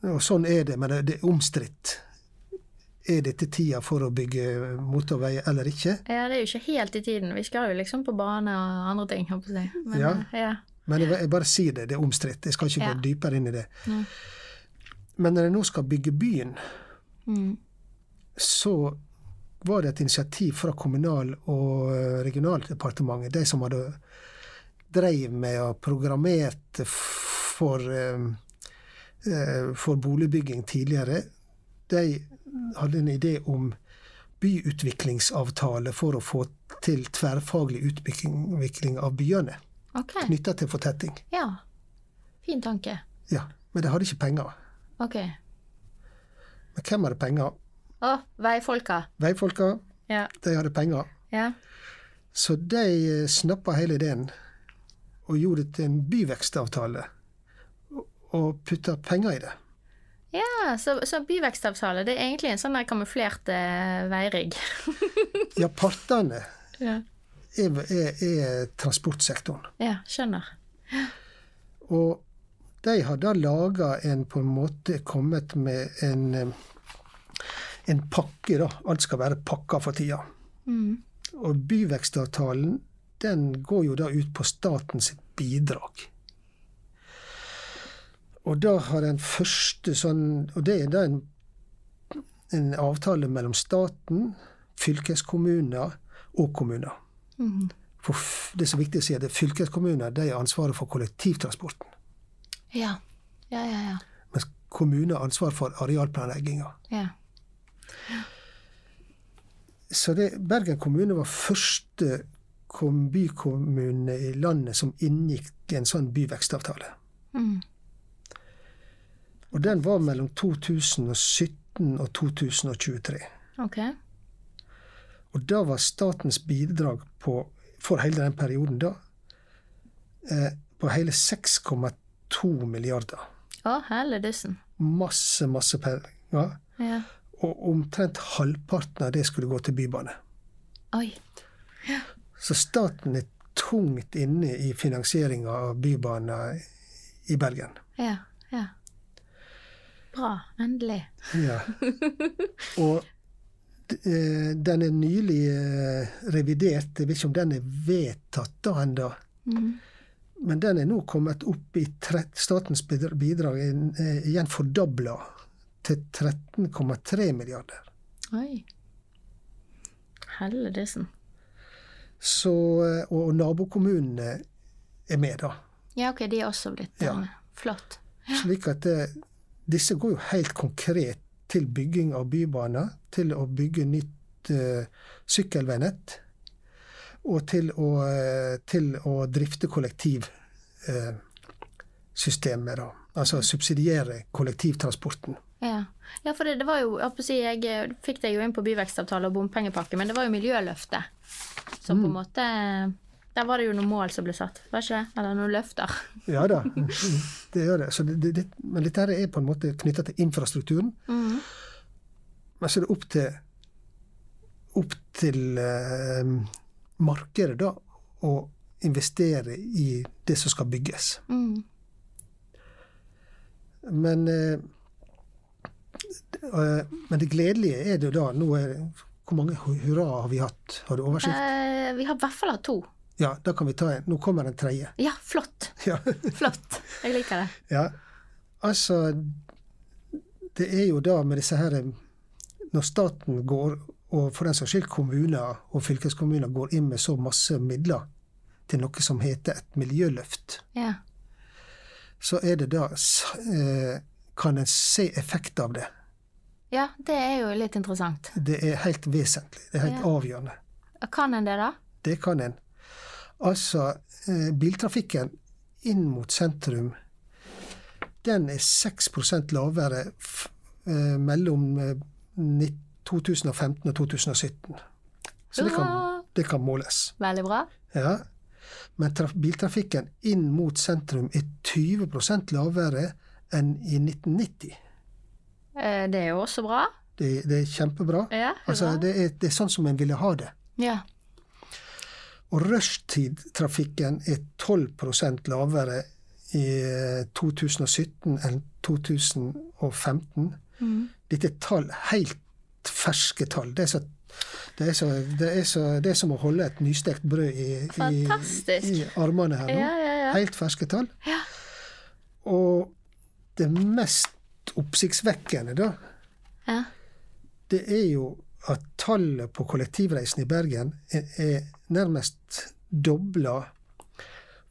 og sånn er det, men det, er omstridt. Er dette tida for å bygge motorvei eller ikke? ja, det er jo ikke helt i tiden. Vi skal jo liksom på bane og andre ting, holdt på å si. Men, Ja. eh, ja. Men jeg, jeg bare sier det, det er omstridt. Jeg skal ikke Ja. gå dypere inn i det. Nei. Men når jeg nå skal bygge byen, Mm. så var det et initiativ fra Kommunal- og eh, regionaldepartementet, de som hadde dreiv med og programmert for, eh, eh, for boligbygging tidligere. De hadde en idé om byutviklingsavtale for å få til tverrfaglig utvikling av byene, Okay. knytta til fortetting. Ja. Fin tanke. Ja, Men de hadde ikke penger. Ok. Men hvem hadde penger? Å, veifolka. Veifolka, Ja. de hadde penger. Ja. Så de eh, snappa hele ideen og gjorde det til en byvekstavtale. og- putta penger i det. Ja, så, så byvekstavtale, det er egentlig en sånn der kamuflert eh, veirigg. Ja, partene ja. er, er, er transportsektoren. ja, skjønner. Og de har da laga en på en måte kommet med en, eh, en pakke, da. Alt skal være pakka for tida. Mm. Og byvekstavtalen den går jo da ut på statens bidrag. Og da har den første sånn Og det er da en, en avtale mellom staten, fylkeskommuner og kommuner. Mm. For det er så viktig å si at det er fylkeskommuner de har ansvaret for kollektivtransporten. Ja. Ja, ja, ja. Mens kommuner har ansvar for arealplanlegginga. ja. Så det, Bergen kommune var første kom- bykommune i landet som inngikk en sånn byvekstavtale. Mm. Og den var mellom 2017 og 2023. Okay. Og da var statens bidrag på, for hele den perioden da eh, på hele 6,2 milliarder. Å, helledussen. Masse, masse penger. Ja. Og omtrent halvparten av det skulle gå til bybane. Oi. Så staten er tungt inne i finansieringa av bybaner i Bergen. Ja, ja. Bra. Endelig. Ja. Og eh, den er nylig eh, revidert. Jeg vet ikke om den er vedtatt da ennå. Mm. Men den er nå kommet opp i tre, statens bidrag er eh, igjen fordobla til 13,3 milliarder. Oi. Helledussen. Så, og, og nabokommunene er med, da. Ja, ok, de er også blitt Ja. eh, Flott. Slik at det, disse går jo helt konkret til bygging av bybaner, til å bygge nytt uh, sykkelveinett, og til å, uh, til å drifte kollektivsystemet, uh, da. Altså subsidiere kollektivtransporten. Ja, ja for det, det var jo jeg, eh, fikk deg jo inn på byvekstavtale og bompengepakke, men det var jo Miljøløftet. Så på en måte Der var det jo noen mål som ble satt, var ikke det? Eller noen løfter. Ja da, det gjør det. Så det, det. Men dette her er på en måte knytta til infrastrukturen. Mm. Men så er det opp til opp til eh, markedet, da, å investere i det som skal bygges. Mm. Men eh, Men det gledelige er det jo da nå er, Hvor mange hurra har vi hatt? Har du oversikt? Eh, vi har i hvert fall hatt to. Ja, da kan vi ta en. Nå kommer den tredje. Ja, flott. Ja. Flott. Jeg liker det. ja. Altså Det er jo da med disse her når staten går, og for den saks skyld kommuner og fylkeskommuner, går inn med så masse midler til noe som heter et miljøløft, Ja. så er det da eh, Kan en se effekt av det. ja, det er jo litt interessant. Det er helt vesentlig. Det er helt Ja. avgjørende. Kan en det, da? Det kan en. Altså, eh, biltrafikken inn mot sentrum, den er 6 lavere eh, mellom eh, 2015 og 2017. Så det kan, det kan måles. Veldig bra. Ja. Men traf biltrafikken inn mot sentrum er 20% lavere enn i 1990. Eh, Det er jo også bra. Det, det er kjempebra. Ja, Altså, det, er, det er sånn som en ville ha det. Ja. Og rushtidtrafikken er 12% lavere i eh, 2017 enn 2015. Mm. Dette er tall, helt ferske tall. Det er, så, det, er så, det, er så, det er som å holde et nystekt brød i, i, i armene her nå. Ja, ja, ja. Helt ferske tall. Ja. Og det mest oppsiktsvekkende, da, ja. det er jo at tallet på kollektivreisende i Bergen er, er nærmest dobla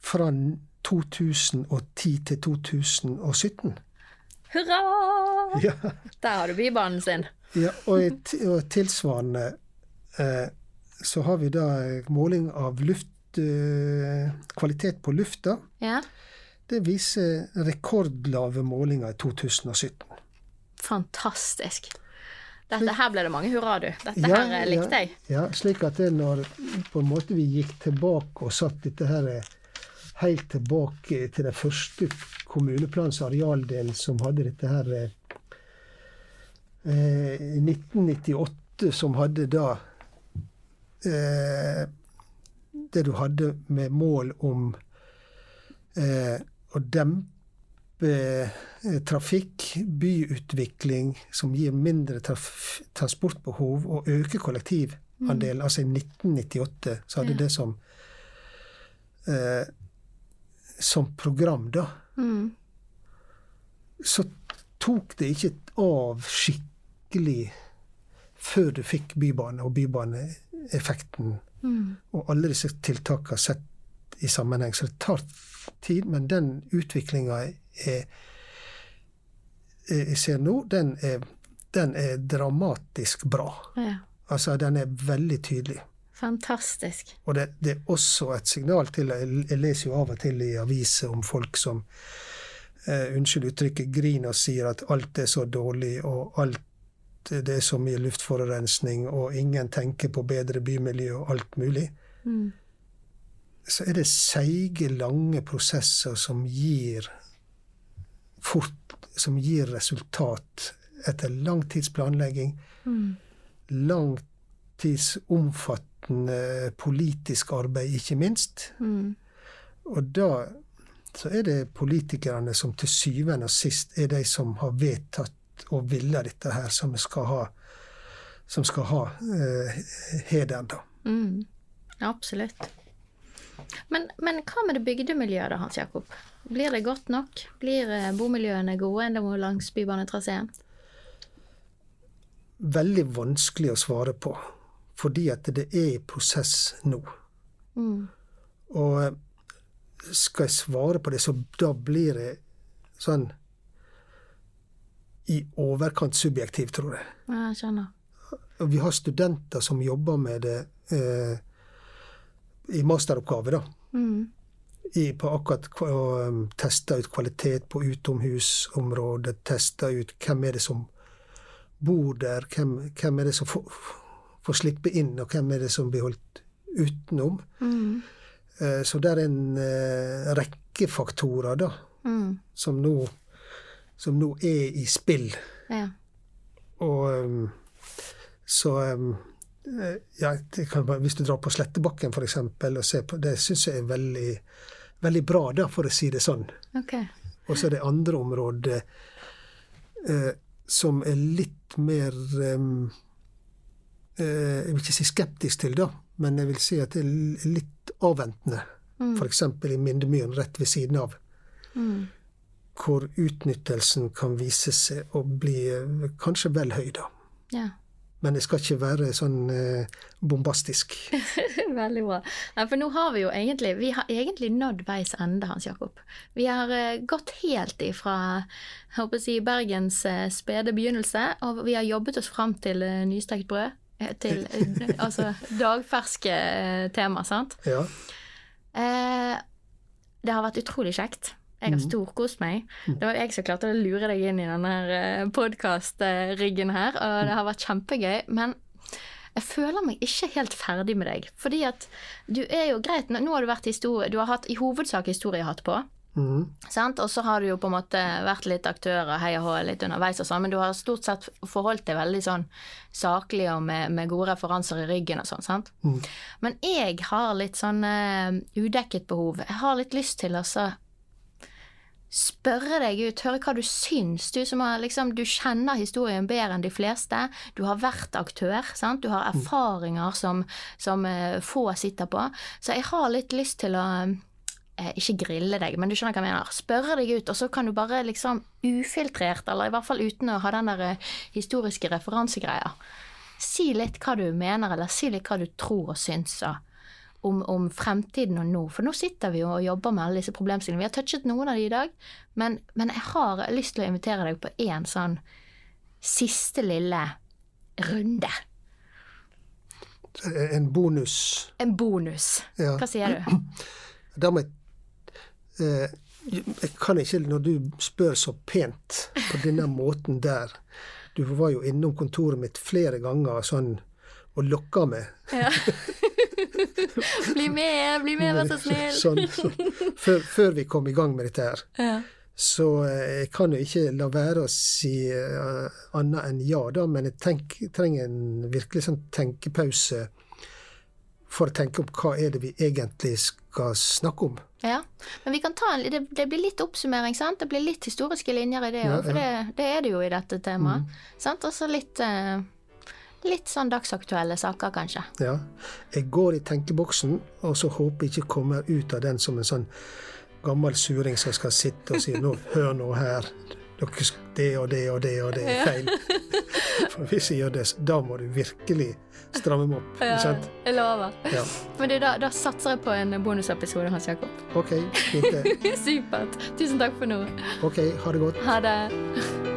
fra 2010 til 2017. Hurra! Ja, Der har du Bybanen sin. ja og, og tilsvarende eh, så har vi da måling av luft, eh, kvalitet på lufta. Ja. Det viser rekordlave målinger i 2017. Fantastisk. Dette her ble det mange hurra, du. Dette Ja, her eh, likte jeg. Ja, slik at det når på en måte vi gikk tilbake og satt dette her eh, helt tilbake til den første kommuneplans arealdel som hadde dette her eh, eh, I 1998 som hadde da eh, Det du hadde med mål om eh, å dempe eh, trafikk, byutvikling som gir mindre transportbehov, og øke kollektivandelen. Altså i 1998 så hadde Ja. det som eh, som program, da. Mm. Så tok det ikke av skikkelig før du fikk bybane og bybaneeffekten Mm. og alle disse tiltakene sett i sammenheng. Så det tar tid, men den utviklinga jeg ser nå, den er, den er dramatisk bra. Ja. Altså, den er veldig tydelig. Fantastisk. Og det, det er også et signal til jeg leser jo av og til i aviser om folk som eh, unnskyld uttrykket, griner og sier at alt er så dårlig, og alt det er så mye luftforurensning, og ingen tenker på bedre bymiljø og alt mulig. Mm. Så er det seige, lange prosesser som gir fort Som gir resultat etter lang tids planlegging, Mm. lang tids omfattende politisk arbeid, ikke minst. Mm. Og da så er det politikerne som til syvende og sist er de som har vedtatt og ville dette her, som skal ha, som skal ha eh, hederen, da. Mm. Absolutt. Men, men hva med det bygdemiljøet da, Hans Jakob? Blir det godt nok? Blir eh, bomiljøene gode langs bybanetraseen? Veldig vanskelig å svare på, fordi at det er i prosess nå. Mm. Og eh, skal jeg svare på det, så da blir det sånn i overkant subjektiv, tror jeg. Ja, jeg skjønner. Vi har studenter som jobber med det eh, i masteroppgave, da. Mm. I, på akkurat å um, teste ut kvalitet på utomhusområdet, teste ut hvem er det som bor der, hvem, hvem er det som får, får slippe inn, og hvem er det som blir holdt utenom. Mm. Eh, så det er en eh, rekke faktorer da, Mm. som nå, som nå er i spill. Ja. Og um, så um, ja, kan, bare- Hvis du drar på Slettebakken eksempel, og ser på det, syns jeg er veldig, veldig bra, da, for å si det sånn. Ok. Og så er det andre områder eh, som er litt mer um, eh, Jeg vil ikke si skeptisk til, da, men jeg vil si at det er litt avventende. Mm. F.eks. i Mindemyren rett ved siden av, Mm. hvor utnyttelsen kan vise seg å bli eh, kanskje vel høy, da. Ja. Men det skal ikke være sånn eh, bombastisk. Veldig bra. Ja, for nå har vi jo egentlig Vi har egentlig nådd veis ende, Hans Jakob. Vi har eh, gått helt ifra jeg håper si, Bergens eh, spede begynnelse, og vi har jobbet oss fram til nystekt brød. Til altså dagferske tema, sant? Ja. Eh, det har vært utrolig kjekt. Jeg har storkost meg. Det var jeg som klarte å lure deg inn i denne podkast-riggen her, og det har vært kjempegøy. Men jeg føler meg ikke helt ferdig med deg. Fordi at du er jo greit Nå har du vært historie Du har hatt i hovedsak historiehatt på. Mm. Og så har du jo på en måte vært litt aktør og hei og hå litt underveis og sånn, men du har stort sett forholdt deg veldig sånn saklig og med, med gode referanser i ryggen og sånn, sant. Men jeg har litt sånn uh, udekket behov. Jeg har litt lyst til å så spørre deg ut, høre hva du syns. Du som har liksom, du kjenner historien bedre enn de fleste. Du har vært aktør, sant. Du har erfaringer som, som eh, få sitter på. Så jeg har litt lyst til å eh, ikke grille deg, men du skjønner hva jeg mener. Spørre deg ut, og så kan du bare liksom ufiltrert, eller i hvert fall uten å ha den der eh, historiske referansegreia, si litt hva du mener, eller si litt hva du tror og syns. og om, om fremtiden og nå. For nå sitter vi jo og jobber med alle disse problemstillingene. Vi har touchet noen av de i dag, men, men jeg har lyst til å invitere deg på én sånn siste lille runde. En bonus. En bonus. Ja. Hva sier du? Da må jeg eh, Jeg kan ikke, når du spør så pent på denne måten der Du var jo innom kontoret mitt flere ganger sånn og lokker meg. Ja. bli med, bli med, vær så snill. Sånn, sånn. Før, før vi kom i gang med dette her. Ja. Så eh, jeg kan jo ikke la være å si uh, annet enn ja, da, men jeg tenk, trenger en virkelig sånn tenkepause for å tenke om hva er det vi egentlig skal snakke om. Ja, men vi kan ta en, det, det blir litt oppsummering, sant? Det blir litt historiske linjer i det òg, Ja, for det, det er det jo i dette temaet. Sant? Og så litt, eh, litt sånn dagsaktuelle saker, kanskje. Ja. Jeg går i tenkeboksen, og så håper jeg ikke kommer ut av den som en sånn gammel suring som skal sitte og si nå, hør nå her, det og det og det og det er feil. For hvis jeg gjør det, da må du virkelig stramme meg opp. Ja, jeg lover. Ja. Men du, da, da satser jeg på en bonusepisode, Hans Jakob. Ok, fint det. Supert. Tusen takk for nå. Ok, ha det godt. Ha det.